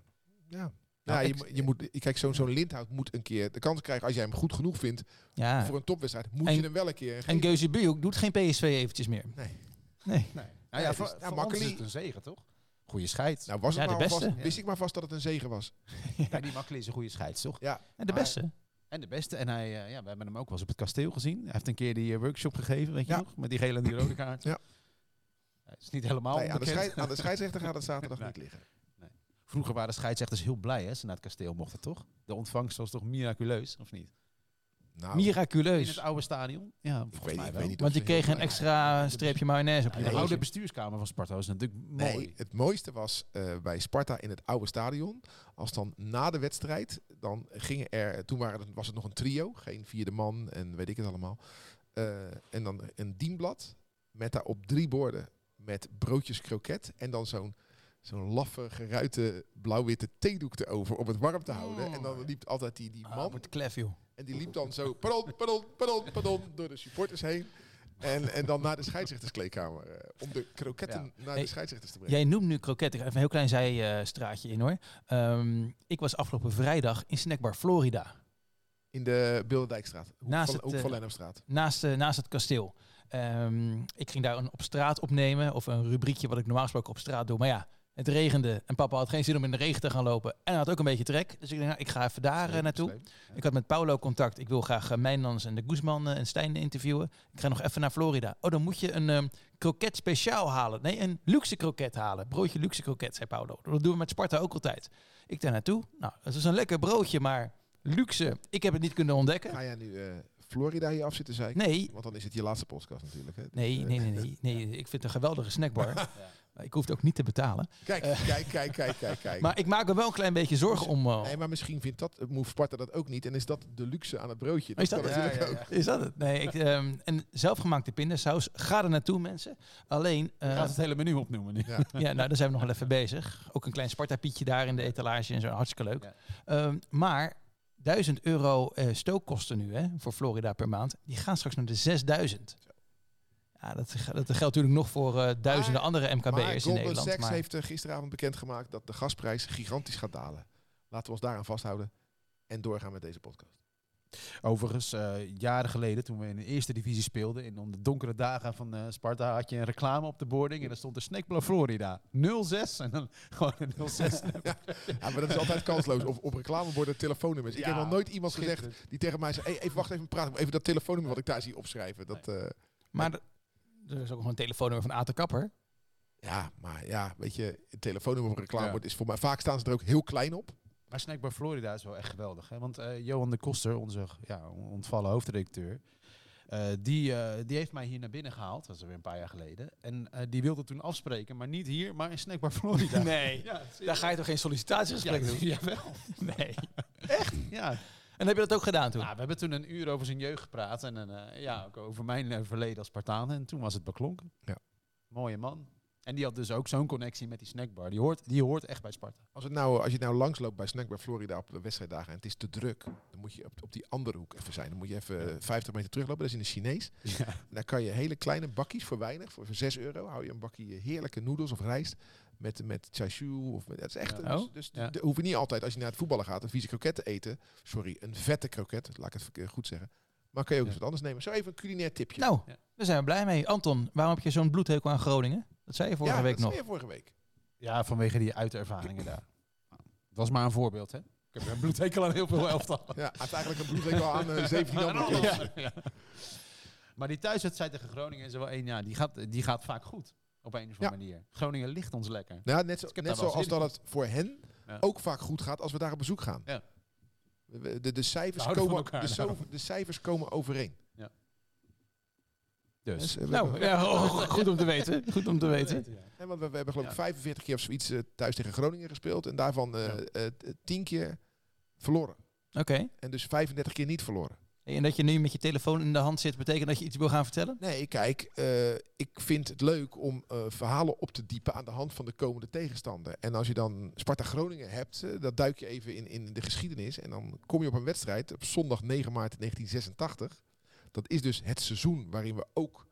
Ja. Nou, ja, je, je moet, kijk, zo'n zo'n Lindhout moet een keer de kans krijgen, als jij hem goed genoeg vindt Ja. voor een topwedstrijd, moet En- je hem wel een keer En. Geuze doet geen PSV eventjes meer. Nee. Nee. Nou Ja, ja, het voor, is- ja, voor Makkely- ons is het een zegen, toch? Goeie scheids. Nou, was het Ja, de beste. wist ik maar vast dat het een zegen was. Ja, die Makkely is een goede scheids, toch? Ja, En de beste. En de beste. En hij, eh, ja, we hebben hem ook wel eens op het kasteel gezien. Hij heeft een keer die eh, workshop gegeven, weet je Ja. nog? Met die gele en die rode kaart. Ja. Het is niet helemaal nee, aan, de scheid- aan de scheidsrechter gaat het zaterdag Nee. niet liggen. Vroeger waren de scheidsrechters heel blij, hè? Ze naar het kasteel mochten, toch? De ontvangst was toch miraculeus, of niet? Nou, In Miraculeus. het oude stadion? Ja, ik volgens weet, mij ik wel. weet niet Want je kreeg een blij extra streepje mayonaise op Ja, je de oude bestuurskamer van Sparta was natuurlijk mooi. Nee, het mooiste was eh, bij Sparta in het oude stadion. Als dan na de wedstrijd, dan gingen er, toen waren het, was het nog een trio, geen vierde man en weet ik het allemaal. Eh, en dan een dienblad met daarop drie borden met broodjes kroket en dan zo'n zo'n laffe, geruite, blauw-witte theedoek erover om het warm te houden. En dan liep altijd die, die Ah, man wordt klef, joh. en die liep dan zo, pardon, pardon, pardon, pardon, door de supporters heen. En, en dan naar de scheidsrechterskleedkamer. eh, om de kroketten naar Hey, de scheidsrechters te brengen. Jij noemt nu kroket. Ik ga even een heel klein zijstraatje in hoor. Ehm, ik was afgelopen vrijdag in Snackbar Florida. In de Bilderdijkstraat. Hoek Naast van, het, eh, van Lennepstraat. Naast, eh, naast het kasteel. Ehm, ik ging daar een op straat opnemen. Of een rubriekje wat ik normaal gesproken op straat doe. Maar ja, het regende. En papa had geen zin om in de regen te gaan lopen. En hij had ook een beetje trek. Dus ik dacht, nou, ik ga even daar eh, naartoe. Ik had met Paulo contact. Ik wil graag uh, en de Guzman eh, en Stijn interviewen. Ik ga nog even naar Florida. Oh, dan moet je een ehm, kroket speciaal halen. Nee, een luxe kroket halen. Broodje luxe kroket, zei Paulo. Dat doen we met Sparta ook altijd. Ik daar naartoe. Nou, het is een lekker broodje, maar luxe. Ik heb het niet kunnen ontdekken. Ga jij nu Florida hier af zitten zeiken? Nee, Want dan is het je laatste podcast natuurlijk. Hè? nee, nee, eh, nee, nee, nee. Ik vind het een geweldige snackbar. Maar ik hoef het ook niet te betalen. Kijk, kijk, kijk, kijk, kijk, kijk. Maar ik maak me wel een klein beetje zorgen om... eh, nee, maar misschien vindt dat, eh, Move Sparta dat ook niet. En is dat de luxe aan het broodje. Is dat kan het? natuurlijk ook. Is dat het? Nee, ik, ehm, en zelfgemaakte pindasaus. Ga er naartoe, mensen. Alleen... Eh, gaat het hele menu opnoemen nu. Ja. Ja, nou, daar zijn we nog wel even bezig. Ook een klein Sparta-pietje daar in de etalage en zo. Hartstikke leuk. Ja. Ehm, maar 1000 euro eh, stookkosten nu hè, voor Florida per maand. Die gaan straks naar de 6000. Ja, dat, dat geldt natuurlijk nog voor eh, duizenden Maar- andere MKB'ers in Nederland. Sachs maar- heeft eh, gisteravond bekendgemaakt dat de gasprijs gigantisch gaat dalen. Laten we ons daaraan vasthouden en doorgaan met deze podcast. Overigens, eh, jaren geleden, toen we in de eerste divisie speelden, in de donkere dagen van eh, Sparta, had je een reclame op de boarding en daar stond de Snackblow Florida. 06 en dan gewoon een 06. Ja, maar dat is altijd kansloos. Of op reclameborden telefoonnummers. Ik heb nog nooit iemand gezegd die tegen mij zei... Hey, even wacht even, praat even dat telefoonnummer wat ik daar zie opschrijven. Dat, eh, Maar er is ook nog een telefoonnummer van Aten Kapper. ja, maar ja, weet je, het telefoonnummer op een reclamebord Ja. is voor mij... Vaak staan ze er ook heel klein op. Maar Snackbar Florida is wel echt geweldig. Hè? Want eh, Johan de Koster, onze ja, ontvallen hoofdredacteur, eh, die, eh, die heeft mij hier naar binnen gehaald. Dat is alweer een paar jaar geleden. En eh, die wilde toen afspreken, maar niet hier, maar in Snackbar Florida. Nee, Ja, daar ga je toch geen sollicitatiegesprek ja, doen? Jawel. Nee. Ja. En heb je dat ook gedaan toen? Nou, we hebben toen een uur over zijn jeugd gepraat. En eh, ja, ook over mijn verleden als Spartaan. En toen was het beklonken. Ja. Mooie man. En die had dus ook zo'n connectie met die snackbar. Die hoort, die hoort echt bij Sparta. Als, het nou, als je nou langsloopt bij Snackbar Florida op de wedstrijddagen en het is te druk, dan moet je op, op die andere hoek even zijn. Dan moet je even eh, 50 meter teruglopen. Dat is in de Chinees. Ja. En daar kan je hele kleine bakjes voor weinig, voor, voor 6 euro, hou je een bakje heerlijke noedels of rijst met, met chashu. Of met, dat is echt, Ja. dus, Oh, dus ja. de- hoef je niet altijd, als je naar het voetballen gaat, een vieze kroket te eten. Sorry, een vette kroket, laat ik het goed zeggen. Maar kan je ook Ja. eens wat anders nemen. Zo even een culinair tipje. Nou, Ja. daar zijn we blij mee. Anton, waarom heb je zo'n bloedhekel aan Groningen? Dat zei je vorige ja, week dat zei nog. je vorige week. ja, vanwege die uitervaringen daar. Dat was maar een voorbeeld, hè? Ik heb een bloedhekel aan heel veel elftal. Ja, hij heeft eigenlijk een bloedhekel aan eh 17 andere. Ja, ja. Maar die thuiswedstrijd tegen Groningen is er wel één, ja, die gaat, die gaat vaak goed. Op een of andere manier. Groningen ligt ons lekker. Nou, net, zo, net wel zoals dat het voor hen Ja. ook vaak goed gaat als we daar op bezoek gaan. Ja. De, de, cijfers, komen, elkaar, de, zo- de cijfers komen overeen. Dus. Dus, eh, Nou, ja, oh, goed om te weten. Goed om te weten. hè, want we, we hebben geloof ik Ja. 45 keer of zoiets eh, thuis tegen Groningen gespeeld. En daarvan eh Ja. eh, t- 10 keer verloren. Oké. En dus 35 keer niet verloren. Hey, En dat je nu met je telefoon in de hand zit, betekent dat je iets wil gaan vertellen? Nee, kijk, eh, ik vind het leuk om eh, verhalen op te diepen aan de hand van de komende tegenstander. En als je dan Sparta Groningen hebt, dat duik je even in, in de geschiedenis. En dan kom je op een wedstrijd op zondag 9 maart 1986. Dat is dus het seizoen waarin we ook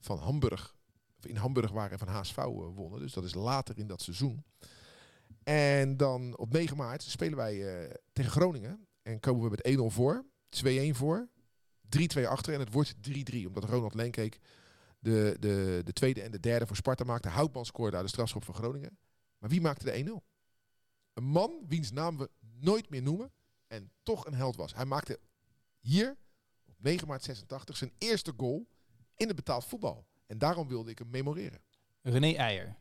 van Hamburg, in Hamburg waren en van HSV eh, wonnen. Dus dat is later in dat seizoen. En dan op 9 maart spelen wij eh, tegen Groningen. En komen we met 1-0 voor, 2-1 voor, 3-2 achter en het wordt 3-3. Omdat Ronald Lenkeek de, de, de tweede en de derde voor Sparta maakte. Houtman scoorde daar de strafschop van Groningen. Maar wie maakte de 1-0? Een man wiens naam we nooit meer noemen en toch een held was. Hij maakte hier 9 maart 86 zijn eerste goal in het betaald voetbal. En daarom wilde ik hem memoreren. René Eijer.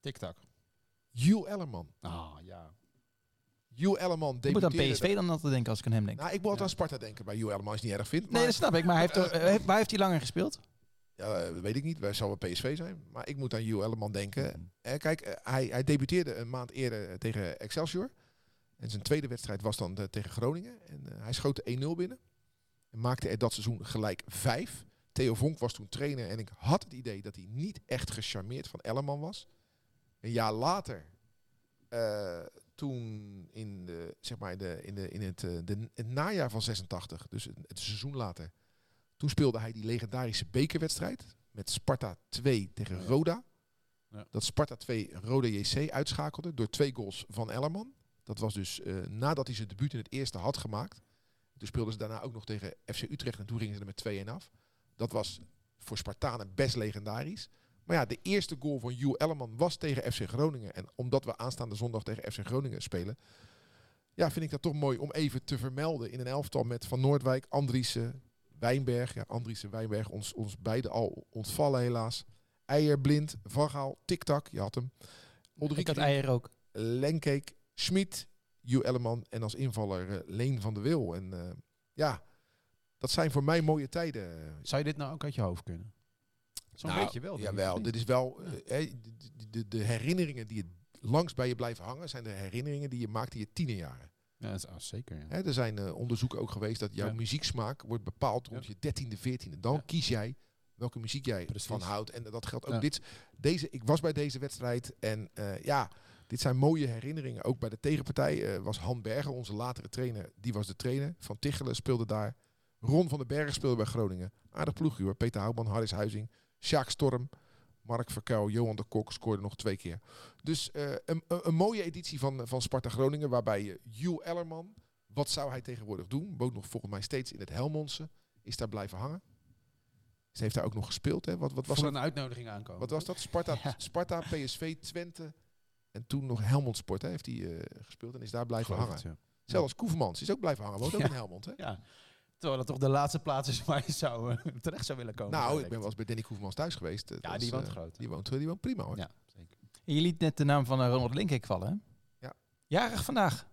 Tik-tak. Jules Ellerman. Ah, ja. Jules Ellerman Ik moet aan debuteerde... PSV dan altijd denken als ik aan hem denk. Nou, ik moet Ja. aan Sparta denken bij Jules Ellerman het niet erg vindt. nee, dat snap ik. Maar hij heeft, toch- eh, heeft- waar heeft hij langer gespeeld? ja, eh, weet ik niet. Wij wel PSV zijn. Maar ik moet aan Jules Ellerman denken. Eh, kijk, eh, hij, hij debuteerde een maand eerder eh, tegen Excelsior. En zijn tweede wedstrijd was dan eh, tegen Groningen. En eh, hij schoot de 1-0 binnen. En maakte er dat seizoen gelijk vijf. Theo Vonk was toen trainer. En ik had het idee dat hij niet echt gecharmeerd van Ellerman was. Een jaar later, eh, toen in, de, zeg maar de, in, de, in het, de, het najaar van 86, dus het, het seizoen later, toen speelde hij die legendarische bekerwedstrijd met Sparta 2 tegen Roda. Ja. Dat Sparta 2 Roda JC uitschakelde door twee goals van Ellerman. Dat was dus eh, nadat hij zijn debuut in het eerste had gemaakt. Toen speelden ze daarna ook nog tegen FC Utrecht en toen gingen ze er met 2-1 af. Dat was voor Spartanen best legendarisch. Maar ja, de eerste goal van Jules Ellerman was tegen FC Groningen. En omdat we aanstaande zondag tegen FC Groningen spelen, ja, vind ik dat toch mooi om even te vermelden in een elftal met Van Noordwijk, Andriessen, Wijnberg. Ja, Andriessen, Wijnberg, ons, ons beiden al ontvallen helaas. Eier, Blind, Van Gaal, Tiktak, je had hem. Ik had Eijer ook. Lenkeek, Schmid, Jules Ellerman en als invaller eh, Leen van de Wil. En eh, ja, dat zijn voor mij mooie tijden. Zou je dit nou ook uit je hoofd kunnen? Zo'n Nou, beetje wel. Jawel, dit is wel... eh, de, de, herinneringen die het langs bij je blijven hangen... zijn de herinneringen die je maakt in je tienerjaren. Ja, dat is, ah, zeker. Ja. Hè, er zijn onderzoeken ook geweest dat jouw Ja. muzieksmaak wordt bepaald rond je 13e, 14e. Dan kies jij welke muziek jij Precies. van houdt. En dat geldt ook dit. Deze, ik was bij deze wedstrijd en ja, dit zijn mooie herinneringen. Ook bij de tegenpartij eh, was Han Berger, onze latere trainer, die was de trainer. Van Tichelen speelde daar. Ron van den Berg speelde bij Groningen. Aardig ploegje hoor. Peter Houtman, Harris Huizing, Sjaak Storm, Mark Verkuil, Johan de Kok scoorde nog twee keer. Dus eh, een, een, een mooie editie van, van Sparta Groningen, waarbij uh, Jules Ellerman, wat zou hij tegenwoordig doen? Woont nog volgens mij steeds in het Helmondse. Is daar blijven hangen. Ze heeft daar ook nog gespeeld. Hè? Wat, wat was Voor dat? een uitnodiging aankomen. Wat was dat? Sparta, Ja. Sparta PSV, Twente. En toen nog Helmond Sport hè, heeft hij eh, gespeeld en is daar blijven Geloof hangen. het, ja. Zelfs Koevermans is ook blijven hangen. Woont ook in Helmond. Hè? Ja. Terwijl dat toch de laatste plaats is waar je zou, eh, terecht zou willen komen. Nou, ik ben wel eens bij Danny Koevermans thuis geweest. Dat Ja, was, die woont eh, groot. Die woont, die woont prima hoor. Ja, zeker. Je liet net de naam van Ronald Linkeek vallen, hè? Ja. Jarig vandaag.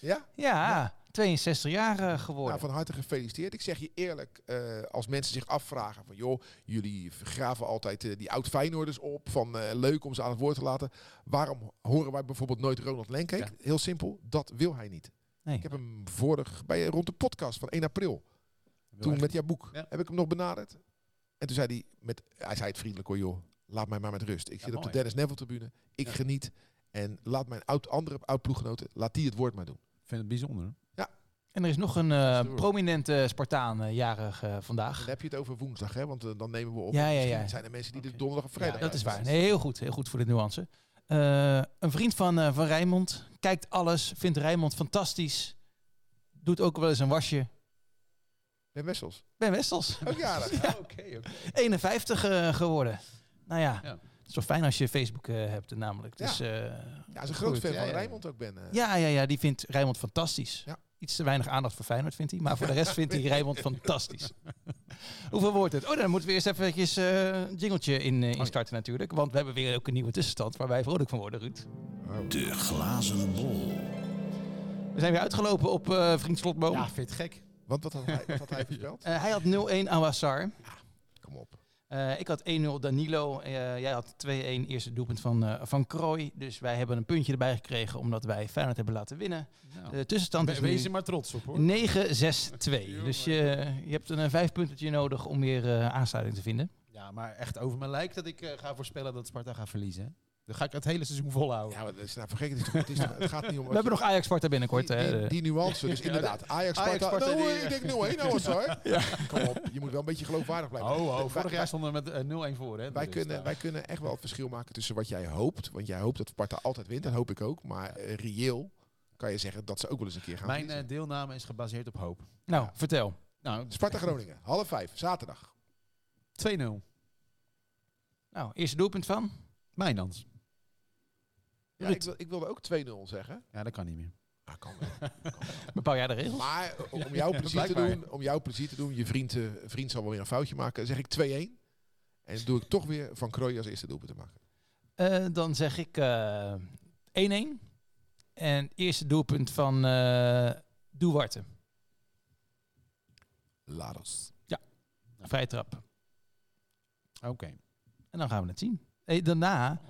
Ja? Ja, 62 jaar eh, geworden. Nou, van harte gefeliciteerd. Ik zeg je eerlijk, eh, als mensen zich afvragen van joh, jullie graven altijd eh, die oud Feyenoorders op, van leuk om ze aan het woord te laten. Waarom horen wij bijvoorbeeld nooit Ronald Lenkeek? Ja. Heel simpel, dat wil hij niet. nee. Ik heb hem vorig, bij, rond de podcast van 1 april, toen met jouw boek, Ja. heb ik hem nog benaderd. En toen zei hij, met, hij zei het vriendelijk hoor joh, laat mij maar met rust. Ik Ja, zit op de. Dennis Neville tribune, ik Ja. geniet. En laat mijn oud, andere oud ploeggenoten, laat die het woord maar doen. Ik vind het bijzonder. En er is nog een eh, prominente Spartaan eh, jarig eh, Dan vandaag. heb je het over woensdag, hè? want dan nemen we op. Ja, ja, Misschien ja. zijn er mensen die de donderdag of vrijdag Ja, Dat is waar. Nee, heel goed. Heel goed voor de nuance. Eh, een vriend van, eh van Rijnmond. Kijkt alles. Vindt Rijnmond fantastisch. Doet ook wel eens een wasje. Ben Wessels. Ben Westels. Ook jarig. Ja. Oké, oké. 51 eh, geworden. Nou ja, Ja. het is wel fijn als je Facebook eh, hebt namelijk. Ja. Dus, eh, Ja, is een groot goed. fan van ja, ja. Rijnmond ook ben. Ja, ja, ja, die vindt Rijnmond fantastisch. Ja. Iets te weinig aandacht voor Feyenoord vindt hij. Maar voor de rest vindt hij Rijnmond fantastisch. Hoeveel wordt het? Oh, dan moeten we eerst even eventjes, eh, een jingletje in, eh, ja. instarten natuurlijk. Want we hebben weer ook een nieuwe tussenstand waar wij vrolijk van worden, Ruud. De glazen bol. We zijn weer uitgelopen op eh Vriend Slotboom. Ja, vind je het gek? Want wat had hij, wat had hij voorspeld? Eh, hij had 0-1 Awassar. Kom op. Eh, ik had 1-0 Danilo. Eh, jij had 2-1 eerste doelpunt van, eh van Krooi. Dus wij hebben een puntje erbij gekregen omdat wij Feyenoord hebben laten winnen. Nou, De tussenstand is we- wees nu er maar trots op hoor. 9-6-2. Dus je, je hebt een vijf puntje nodig om weer aansluiting te vinden. Ja, maar echt over mijn lijk dat ik ga voorspellen dat Sparta gaat verliezen. Dan ga ik het hele seizoen volhouden. Ja, maar dat is nou vergeten. Het, is toch- het, is toch- het gaat niet om. We hebben nog Ajax Sparta binnenkort. die, hè. die, die nuance. Dus inderdaad, Ajax Ajax, Sparta. Sparta, nou, die- eh, ik denk 0-1 nou was hoor. Kom op, je moet wel een beetje geloofwaardig blijven. Oh, oh, vorig jaar stonden we met eh, 0-1 voor. Hè, Wij Dus, kunnen, eh, wij kunnen echt wel het verschil maken tussen wat jij hoopt. Want jij hoopt dat Sparta altijd wint. Dat hoop ik ook. Maar eh, reëel kan je zeggen dat ze ook wel eens een keer gaan Mijn eh, deelname is gebaseerd op hoop. Nou, vertel. Nou, Sparta Groningen, half vijf, zaterdag. 2-0. Nou, eerste doelpunt van? Mijnans. Ja, ik, wil, ik wilde ook 2-0 zeggen. Ja, dat kan niet meer. Ah, kan wel. Bepaal jij de regels? Maar eh, om jouw plezier te doen, om jouw plezier te doen, je vriend, eh, vriend zal wel weer een foutje maken, zeg ik 2-1. En dan doe ik toch weer Van Krooi als eerste doelpunt te maken. Eh, dan zeg ik eh 1-1. En eerste doelpunt van eh Duarte. Lados. Vrije trap. Oké. En dan gaan we het zien. Hey, daarna,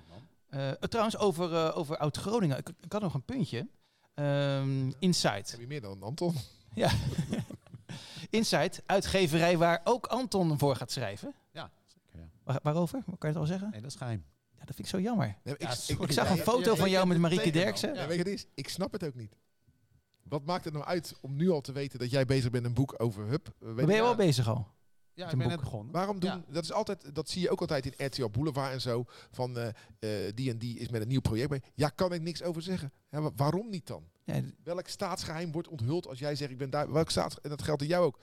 eh, trouwens over, eh, over Oud-Groningen. Ik, ik had nog een puntje. Ehm Insight. Heb je meer dan Anton? Ja. Insight, uitgeverij waar ook Anton voor gaat schrijven. Ja, zeker. Ja. Waar- waarover? Kan je het al zeggen? Nee, dat is geheim. Ja, dat vind ik zo jammer. Nee, ik, Ja, ik, zag ja, een ja, foto ja, van jou met Marieke. Derksen. Ja, weet je wat het is? Ik snap het ook niet. Wat maakt het nou uit om nu al te weten dat jij bezig bent een boek over Hub? Eh, ben je wel bezig al? Ja, ik ben net begonnen. Waarom doen, Ja. dat is altijd, dat zie je ook altijd in RTL Boulevard en zo, van eh, eh, die en die is met een nieuw project bij. Ja, kan ik niks over zeggen. Ja, wa- waarom niet dan? Ja, Welk staatsgeheim wordt onthuld als jij zegt ik ben daar? Welk staats en dat geldt in jou ook.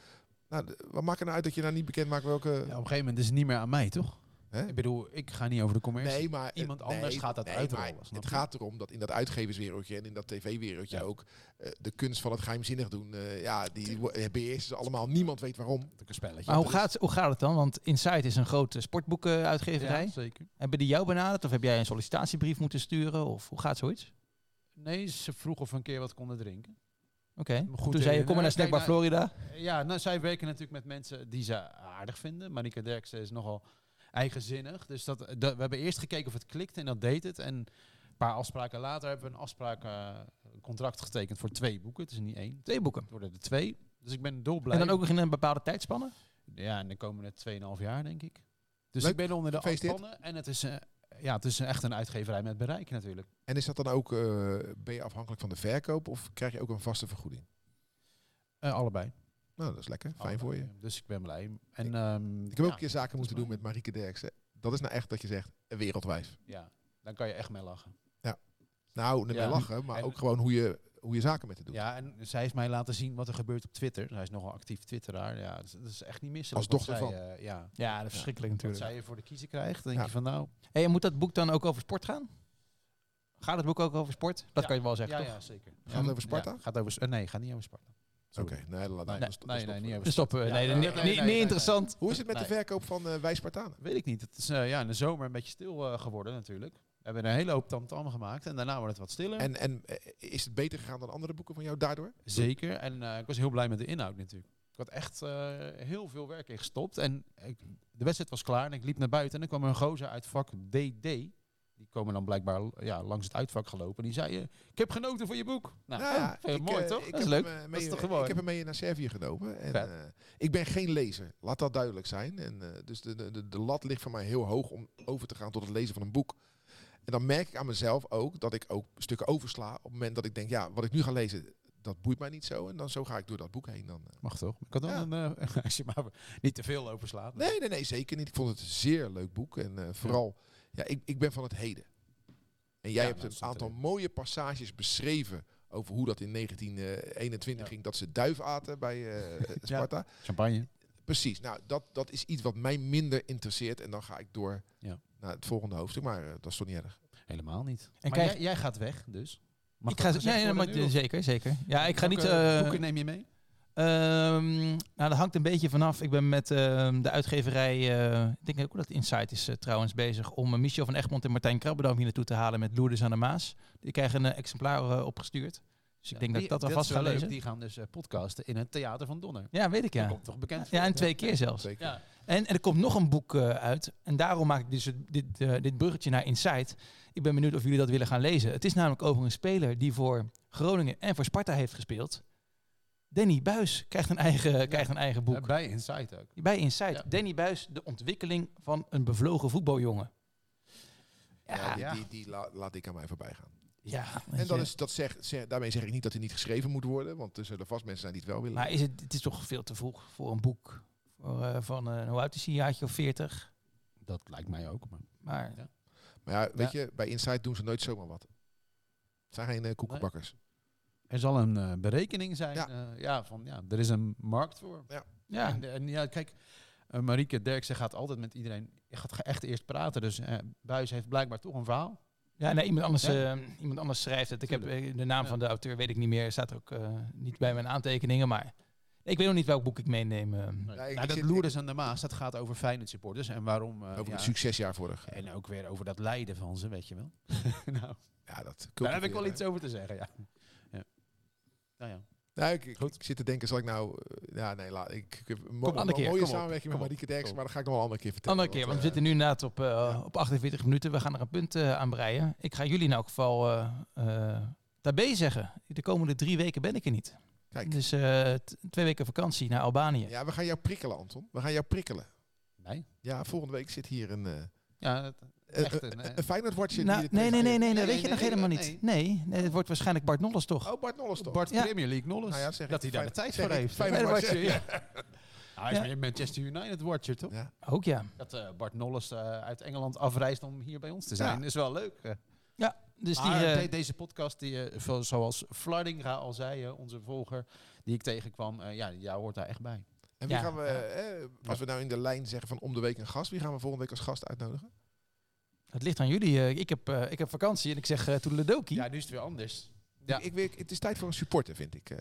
Nou, wat maakt er nou uit dat je nou niet bekend maakt welke? Ja, op een gegeven moment is het niet meer aan mij, toch? Hè? Ik bedoel, ik ga niet over de commercie. Nee, maar Iemand anders nee, gaat dat nee, uitrollen, Het je? gaat erom dat in dat uitgeverswereldje en in dat tv-wereldje Ja. ook eh, de kunst van het geheimzinnig doen. eh, ja, die eh, ze allemaal. Niemand weet waarom. Een spelletje. Maar hoe gaat, hoe gaat het dan? Want Insight is een grote sportboekenuitgeverij. Ja, zeker. Hebben die jou benaderd of heb jij een sollicitatiebrief moeten sturen? Of hoe gaat zoiets? Nee, ze vroeg of we een keer wat konden drinken. Oké. Goed, Toen zei je, kom maar naar Snackbar Florida. Ja, nou, zij werken natuurlijk met mensen die ze aardig vinden. Marika Derksen is nogal eigenzinnig. Dus dat, dat- we hebben eerst gekeken of het klikte en dat deed het. En een paar afspraken later hebben we een afspraak, eh, een contract getekend voor twee boeken. Het is niet één, Twee boeken. het worden er twee. Dus ik ben dolblij. En dan ook nog in een bepaalde tijdspanne? Ja, en de komende 2,5 jaar denk ik. Dus Leuk, ik ben onder de afspannen. En het is, eh, ja, het is echt een uitgeverij met bereik natuurlijk. En is dat dan ook, eh, ben je afhankelijk van de verkoop of krijg je ook een vaste vergoeding? Eh, allebei. Nou, dat is lekker. Fijn voor je. Dus ik ben blij. En, ehm, Ik heb ook ja, een keer zaken moeten doen met Marieke Derksen. Dat is nou echt dat je zegt, een wereldwijf. Ja, dan kan je echt mee lachen. Nou, niet Ja. meer lachen, maar En- ook gewoon hoe je, hoe je zaken met het doet. Ja, en zij heeft mij laten zien wat er gebeurt op Twitter. Zij is nogal actief twitteraar. Ja, dat is, dat is echt niet misselijk. Als dochter zij, eh, ja, Ja, dat is verschrikkelijk wat natuurlijk. zij je voor de kiezer krijgt. Dan denk Ja. je van nou... Hey, en moet dat boek dan ook over sport gaan? Gaat het boek ook over sport? Dat Ja. kan je wel zeggen, Ja, toch? ja, zeker. Gaat het over Sparta? Ja, gaat over, eh, nee, gaat niet over Sparta. Oké, nee, laat- Nee, nee, nee, nee, niet stoppen. Ja, nee, nee, niet- nee, nee, niet, nee, niet nee, interessant. Hoe is het met de Nee. verkoop van eh wij Spartanen? Weet ik niet. Het is eh, ja, in de zomer een beetje stil eh, geworden natuurlijk. We hebben een hele hoop tamtam gemaakt en daarna wordt het wat stiller. En, en eh, is het beter gegaan dan andere boeken van jou daardoor? Zeker. En eh, ik was heel blij met de inhoud natuurlijk. Ik had echt eh, heel veel werk in gestopt. En ik, de wedstrijd was klaar en ik liep naar buiten en er kwam een gozer uit vak DD. Die komen dan blijkbaar ja, langs het uitvak gelopen. En die zei, eh, ik heb genoten van je boek. Nou, Nou ja, ik, mooi eh, toch? ik Dat is heb leuk. hem, eh, Dat mee- is toch Ik mooi? heb hem mee naar Servië genomen. En, eh, ik ben geen lezer, laat dat duidelijk zijn. En, eh, dus de, de, de, de lat ligt voor mij heel hoog om over te gaan tot het lezen van een boek. En dan merk ik aan mezelf ook dat ik ook stukken oversla op het moment dat ik denk, ja, wat ik nu ga lezen, dat boeit mij niet zo. En dan zo ga ik door dat boek heen. Dan, eh. Mag toch? Ik had wel Ja. een, eh, als je maar niet te veel overslaat. Nee, nee, nee, zeker niet. Ik vond het een zeer leuk boek. En eh, vooral, ja, ik, ik ben van het heden. En jij Ja, hebt nou, een aantal mooie passages beschreven over hoe dat in 1921 Ja. ging, dat ze duif aten bij eh, Sparta. Champagne. Precies. Nou, dat, dat is iets wat mij minder interesseert. En dan ga ik door Ja. naar het volgende hoofdstuk. Maar eh, dat is toch niet erg. Helemaal niet. En maar krijg- jij, jij gaat weg dus. Mag Ik ga, ja, ja, worden maar, zeker, zeker. Ja, ik ga niet... Eh, boeken neem je mee? Ehm, nou, dat hangt een beetje vanaf. Ik ben met ehm, de uitgeverij, eh, ik denk ook dat Insight is eh, trouwens bezig, om eh, Michel van Egmond en Martijn Krabbedam hier naartoe te halen met Lourdes aan de Maas. Die krijgen een exemplaar opgestuurd. Dus ik denk dat ik dat alvast is ga leuk. lezen. Die gaan dus eh, podcasten in het Theater van Donner. Ja, weet ik Dat ja. komt toch bekend? Ja, en twee keer zelfs. Zeker. Ja. En, en er komt nog een boek eh, uit. En daarom maak ik dus dit, dit bruggetje naar Insight. Ik ben benieuwd of jullie dat willen gaan lezen. Het is namelijk over een speler die voor Groningen en voor Sparta heeft gespeeld. Danny Buis krijgt een eigen, krijgt een eigen boek. Bij Insight ook. Bij Insight. Ja. Danny Buis, de ontwikkeling van een bevlogen voetbaljongen. Ja, Ja, die. Die, die la- laat ik aan mij voorbij gaan. ja. En dat is, dat zeg, zeg- daarmee zeg ik niet dat hij niet geschreven moet worden. Want er zullen vast mensen zijn die het wel willen. Maar is het, het is toch veel te vroeg voor een boek voor, eh, van, eh, hoe oud is hij, een jaartje of veertig? Dat lijkt mij ook. Maar Maar Ja. Maar ja, weet je, bij Insight doen ze nooit zomaar wat. Het zijn geen eh, koekenbakkers. Er zal een eh, berekening zijn. Ja. Ja. ja, van ja, er is een markt voor. ja, En, en ja, kijk, eh, Marieke Derksen gaat altijd met iedereen, gaat echt eerst praten. Dus eh Buis heeft blijkbaar toch een verhaal. ja nee, iemand, anders, Ja. eh, iemand anders schrijft het. Ik heb Tuurlijk. eh, de naam Ja. van de auteur, weet ik niet meer, staat er ook eh, niet bij mijn aantekeningen. Maar ik weet nog niet welk boek ik meeneem. eh. Ja, ik- nou, ik dat Loerders aan de Maas, dat gaat over Feyenoord supporters. En waarom... eh, Over ja, het succesjaar vorig. En ook weer over dat lijden van ze, weet je wel. nou, Ja, dat daar heb ik wel iets over te zeggen, ja. Ja. Nou ja. Nou, ik, ik, Goed. ik zit te denken, zal ik nou... eh, ja, nee, laat, ik, ik heb een mo- andere een keer, mooie samenwerking met Marieke Derksen, kom maar dat ga ik nog wel een andere keer vertellen. Andere keer, want we eh, zitten nu inderdaad op, eh, ja. op 48 minuten. We gaan er een punt eh, aan breien. Ik ga jullie in elk geval uh, uh, daarbij zeggen. De komende drie weken ben ik er niet. Kijk. Dus uh, twee weken vakantie naar Albanië. Ja, we gaan jou prikkelen, Anton. We gaan jou prikkelen. Nee? Ja, volgende week zit hier een... Uh, ja, dat, echt een, een, een Feyenoord-watcher nou, nee, nee, nee, nee, dat weet je nog helemaal niet. Nee, nee, het wordt waarschijnlijk Bart Nolles toch? Oh, Bart Nolles toch? Bart ja. Premier League Nolles. Nou ja, zeg dat hij daar de tijd voor heeft. Feyenoord-watcher, ja. Hij is meer Manchester United watcher, toch? Ja. Ook ja. Dat uh, Bart Nolles uh, uit Engeland afreist om hier bij ons te zijn, ja. is wel leuk. Ja, dus die... Uh, de, deze podcast, die, uh, zoals Flardinga al zei, onze volger, die ik tegenkwam, uh, ja, jou hoort daar echt bij. En wie ja. gaan we, eh, als we nou in de lijn zeggen van om de week een gast, wie gaan we volgende week als gast uitnodigen? Het ligt aan jullie. Uh, ik, heb, uh, ik heb vakantie en ik zeg uh, Toedeledoki. Ja, nu is het weer anders. Ja. Ik, ik, het is tijd voor een supporter, vind ik.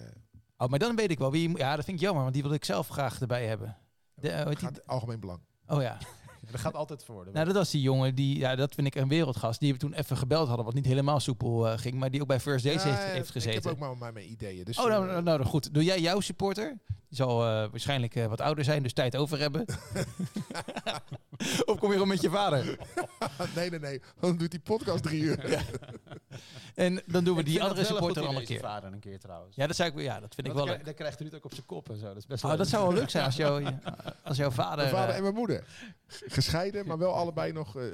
Oh, maar dan weet ik wel wie. Ja, dat vind ik jammer, want die wil ik zelf graag erbij hebben. De, uh, het gaat algemeen belang. Oh ja. dat gaat altijd voor. Nou, dat was die jongen die, ja, dat vind ik een wereldgast. Die we toen even gebeld hadden, wat niet helemaal soepel uh, ging, maar die ook bij First Days ja, heeft, heeft gezeten. Ik heb ook maar, maar mijn ideeën. Dus, oh, nou, nou, nou, goed. Doe jij jouw supporter? Zal uh, waarschijnlijk uh, wat ouder zijn, dus tijd over hebben. of kom je gewoon met je vader? nee, nee, nee. Dan doet die podcast drie uur. ja. En dan doen we die andere supporter een andere keer. vader een keer trouwens. Ja, dat, zou ik, ja, dat vind Want ik wel leuk. Dan krijgt Ruud ook op zijn kop en zo. Dat, is best oh, dat zou wel leuk zijn als, jou, als jouw vader... Mijn vader en mijn moeder. Gescheiden, maar wel allebei nog uh,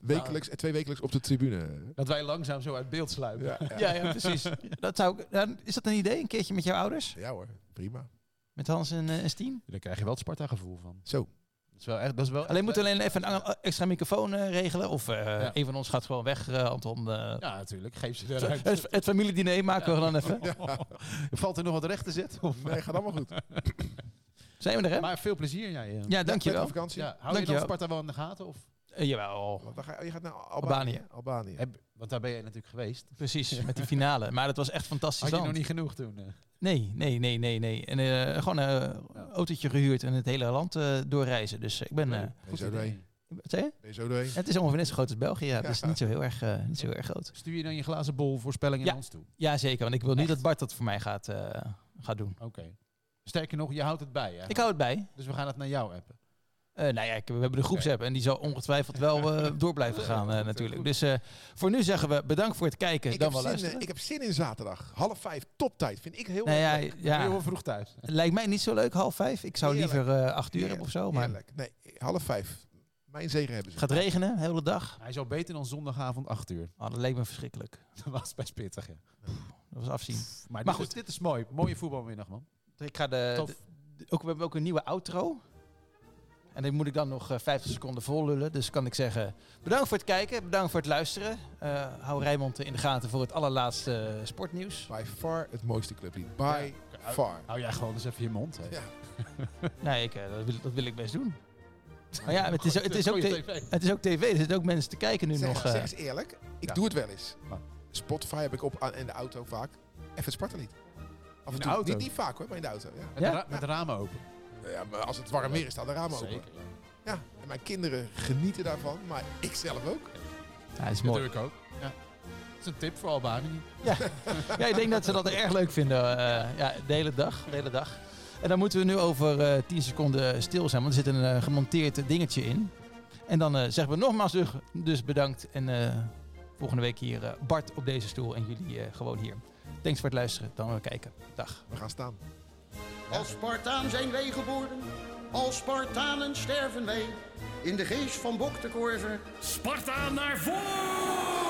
wekelijks, nou, twee wekelijks op de tribune. Dat wij langzaam zo uit beeld sluipen. Ja, ja, ja precies. dat zou, is dat een idee, een keertje met jouw ouders? Ja hoor, prima. Met Hans en, eh, en Stien. Daar krijg je wel het Sparta-gevoel van. Zo. Dat is wel echt, dat is wel Alleen moeten we leuk. alleen even een extra microfoon eh, regelen. Of eh, Ja. een van ons gaat gewoon weg, eh, Anton. eh. Ja, natuurlijk. Geef ze het, eruit. het, het familiediner maken we dan even. Valt er nog wat recht te zetten? Of? Nee, gaat allemaal goed. Zijn we er, hè? Maar veel plezier, jij. eh. Ja, dankjewel. Vakantie. Ja, hou je dan. Sparta wel in de gaten? Of? Eh, jawel, Want dan ga je, je gaat naar Albanië. Albanië. Albanië. Heb- want daar ben je natuurlijk geweest. precies. Met die finale. Maar dat was echt fantastisch. Had je land. nog niet genoeg toen? eh? Nee, nee, nee, nee, nee. En eh, gewoon een autootje gehuurd en het hele land eh, doorreizen. Dus ik ben... eh, zo doorheen? wat zei je? Ben je zo doorheen? Het is ongeveer net zo groot als België. Ja, Ja. dus niet zo heel erg, eh, niet zo heel erg groot. Stuur je dan je glazen bol voorspellingen Ja. naar ons toe? Ja, zeker. Want ik wil niet dat Bart dat voor mij gaat, eh, gaat doen. Oké. Sterker nog, je houdt het bij. Hè? Ik hou het bij. Dus we gaan het naar jou appen. Eh, nou ja, ik- we hebben de groepsapp en die zal ongetwijfeld wel eh, door blijven gaan eh, natuurlijk. Dus eh, voor nu zeggen we bedankt voor het kijken. Ik dan heb, wel zin, eh, ik heb zin in zaterdag. Half vijf, toptijd. Vind ik heel nou ja, leuk. Ja, heel vroeg thuis? lijkt mij niet zo leuk, half vijf. Ik zou Heerlijk. liever eh, acht uur Heerlijk, hebben of zo. Maar Heerlijk. Nee, half vijf. Mijn zegen hebben ze. gaat regenen, de hele dag. Hij zou beter dan zondagavond 8 uur. Oh, dat leek me verschrikkelijk. Dat was best pittig, ja. Dat was afzien. Maar, Maar dit, goed. Is, dit is mooi. Mooie voetbalmiddag, man. Ik ga de, Tof. de- de- ook, we hebben ook een nieuwe outro. En die moet ik dan nog eh, 50 seconden vol lullen. Dus kan ik zeggen, bedankt voor het kijken, bedankt voor het luisteren. Eh, hou Rijmond in de gaten voor het allerlaatste eh, sportnieuws. By far het mooiste clublied. By far. Hou jij gewoon eens even je mond. Hè. Ja. Nee, ik, eh, dat, wil, dat wil ik best doen. Maar ja, het is, het is, ook, tv. het is ook tv. Er zitten ook mensen te kijken nu Zeg, nog. zeg eh. eens eerlijk. Ik Ja. doe het wel eens. Spotify heb ik op in de auto vaak. Even het Spartalied. Af de en toe. auto? Niet, niet vaak hoor, maar in de auto. Ja. Met, Ja? de ra- met de ramen open. Ja, als het warm weer is, staan de ramen open. Zeker. Ja. Ja, en mijn kinderen genieten daarvan, maar ik zelf ook. Ja, dat is Dat mooi. doe ik ook. Ja. Dat is een tip voor Albanië. Ja, ik denk dat ze dat erg leuk vinden. eh, ja, de hele dag. De hele dag. En dan moeten we nu over eh 10 seconden stil zijn, want er zit een eh, gemonteerd dingetje in. En dan eh, zeggen we nogmaals dus, dus bedankt. En eh, volgende week hier eh, Bart op deze stoel en jullie eh, gewoon hier. Thanks voor het luisteren. Dan weer kijken. Dag. We gaan staan. Als Spartaan zijn wij geboren, als Spartanen sterven wij. In de geest van Bok de Korver Sparta naar voren!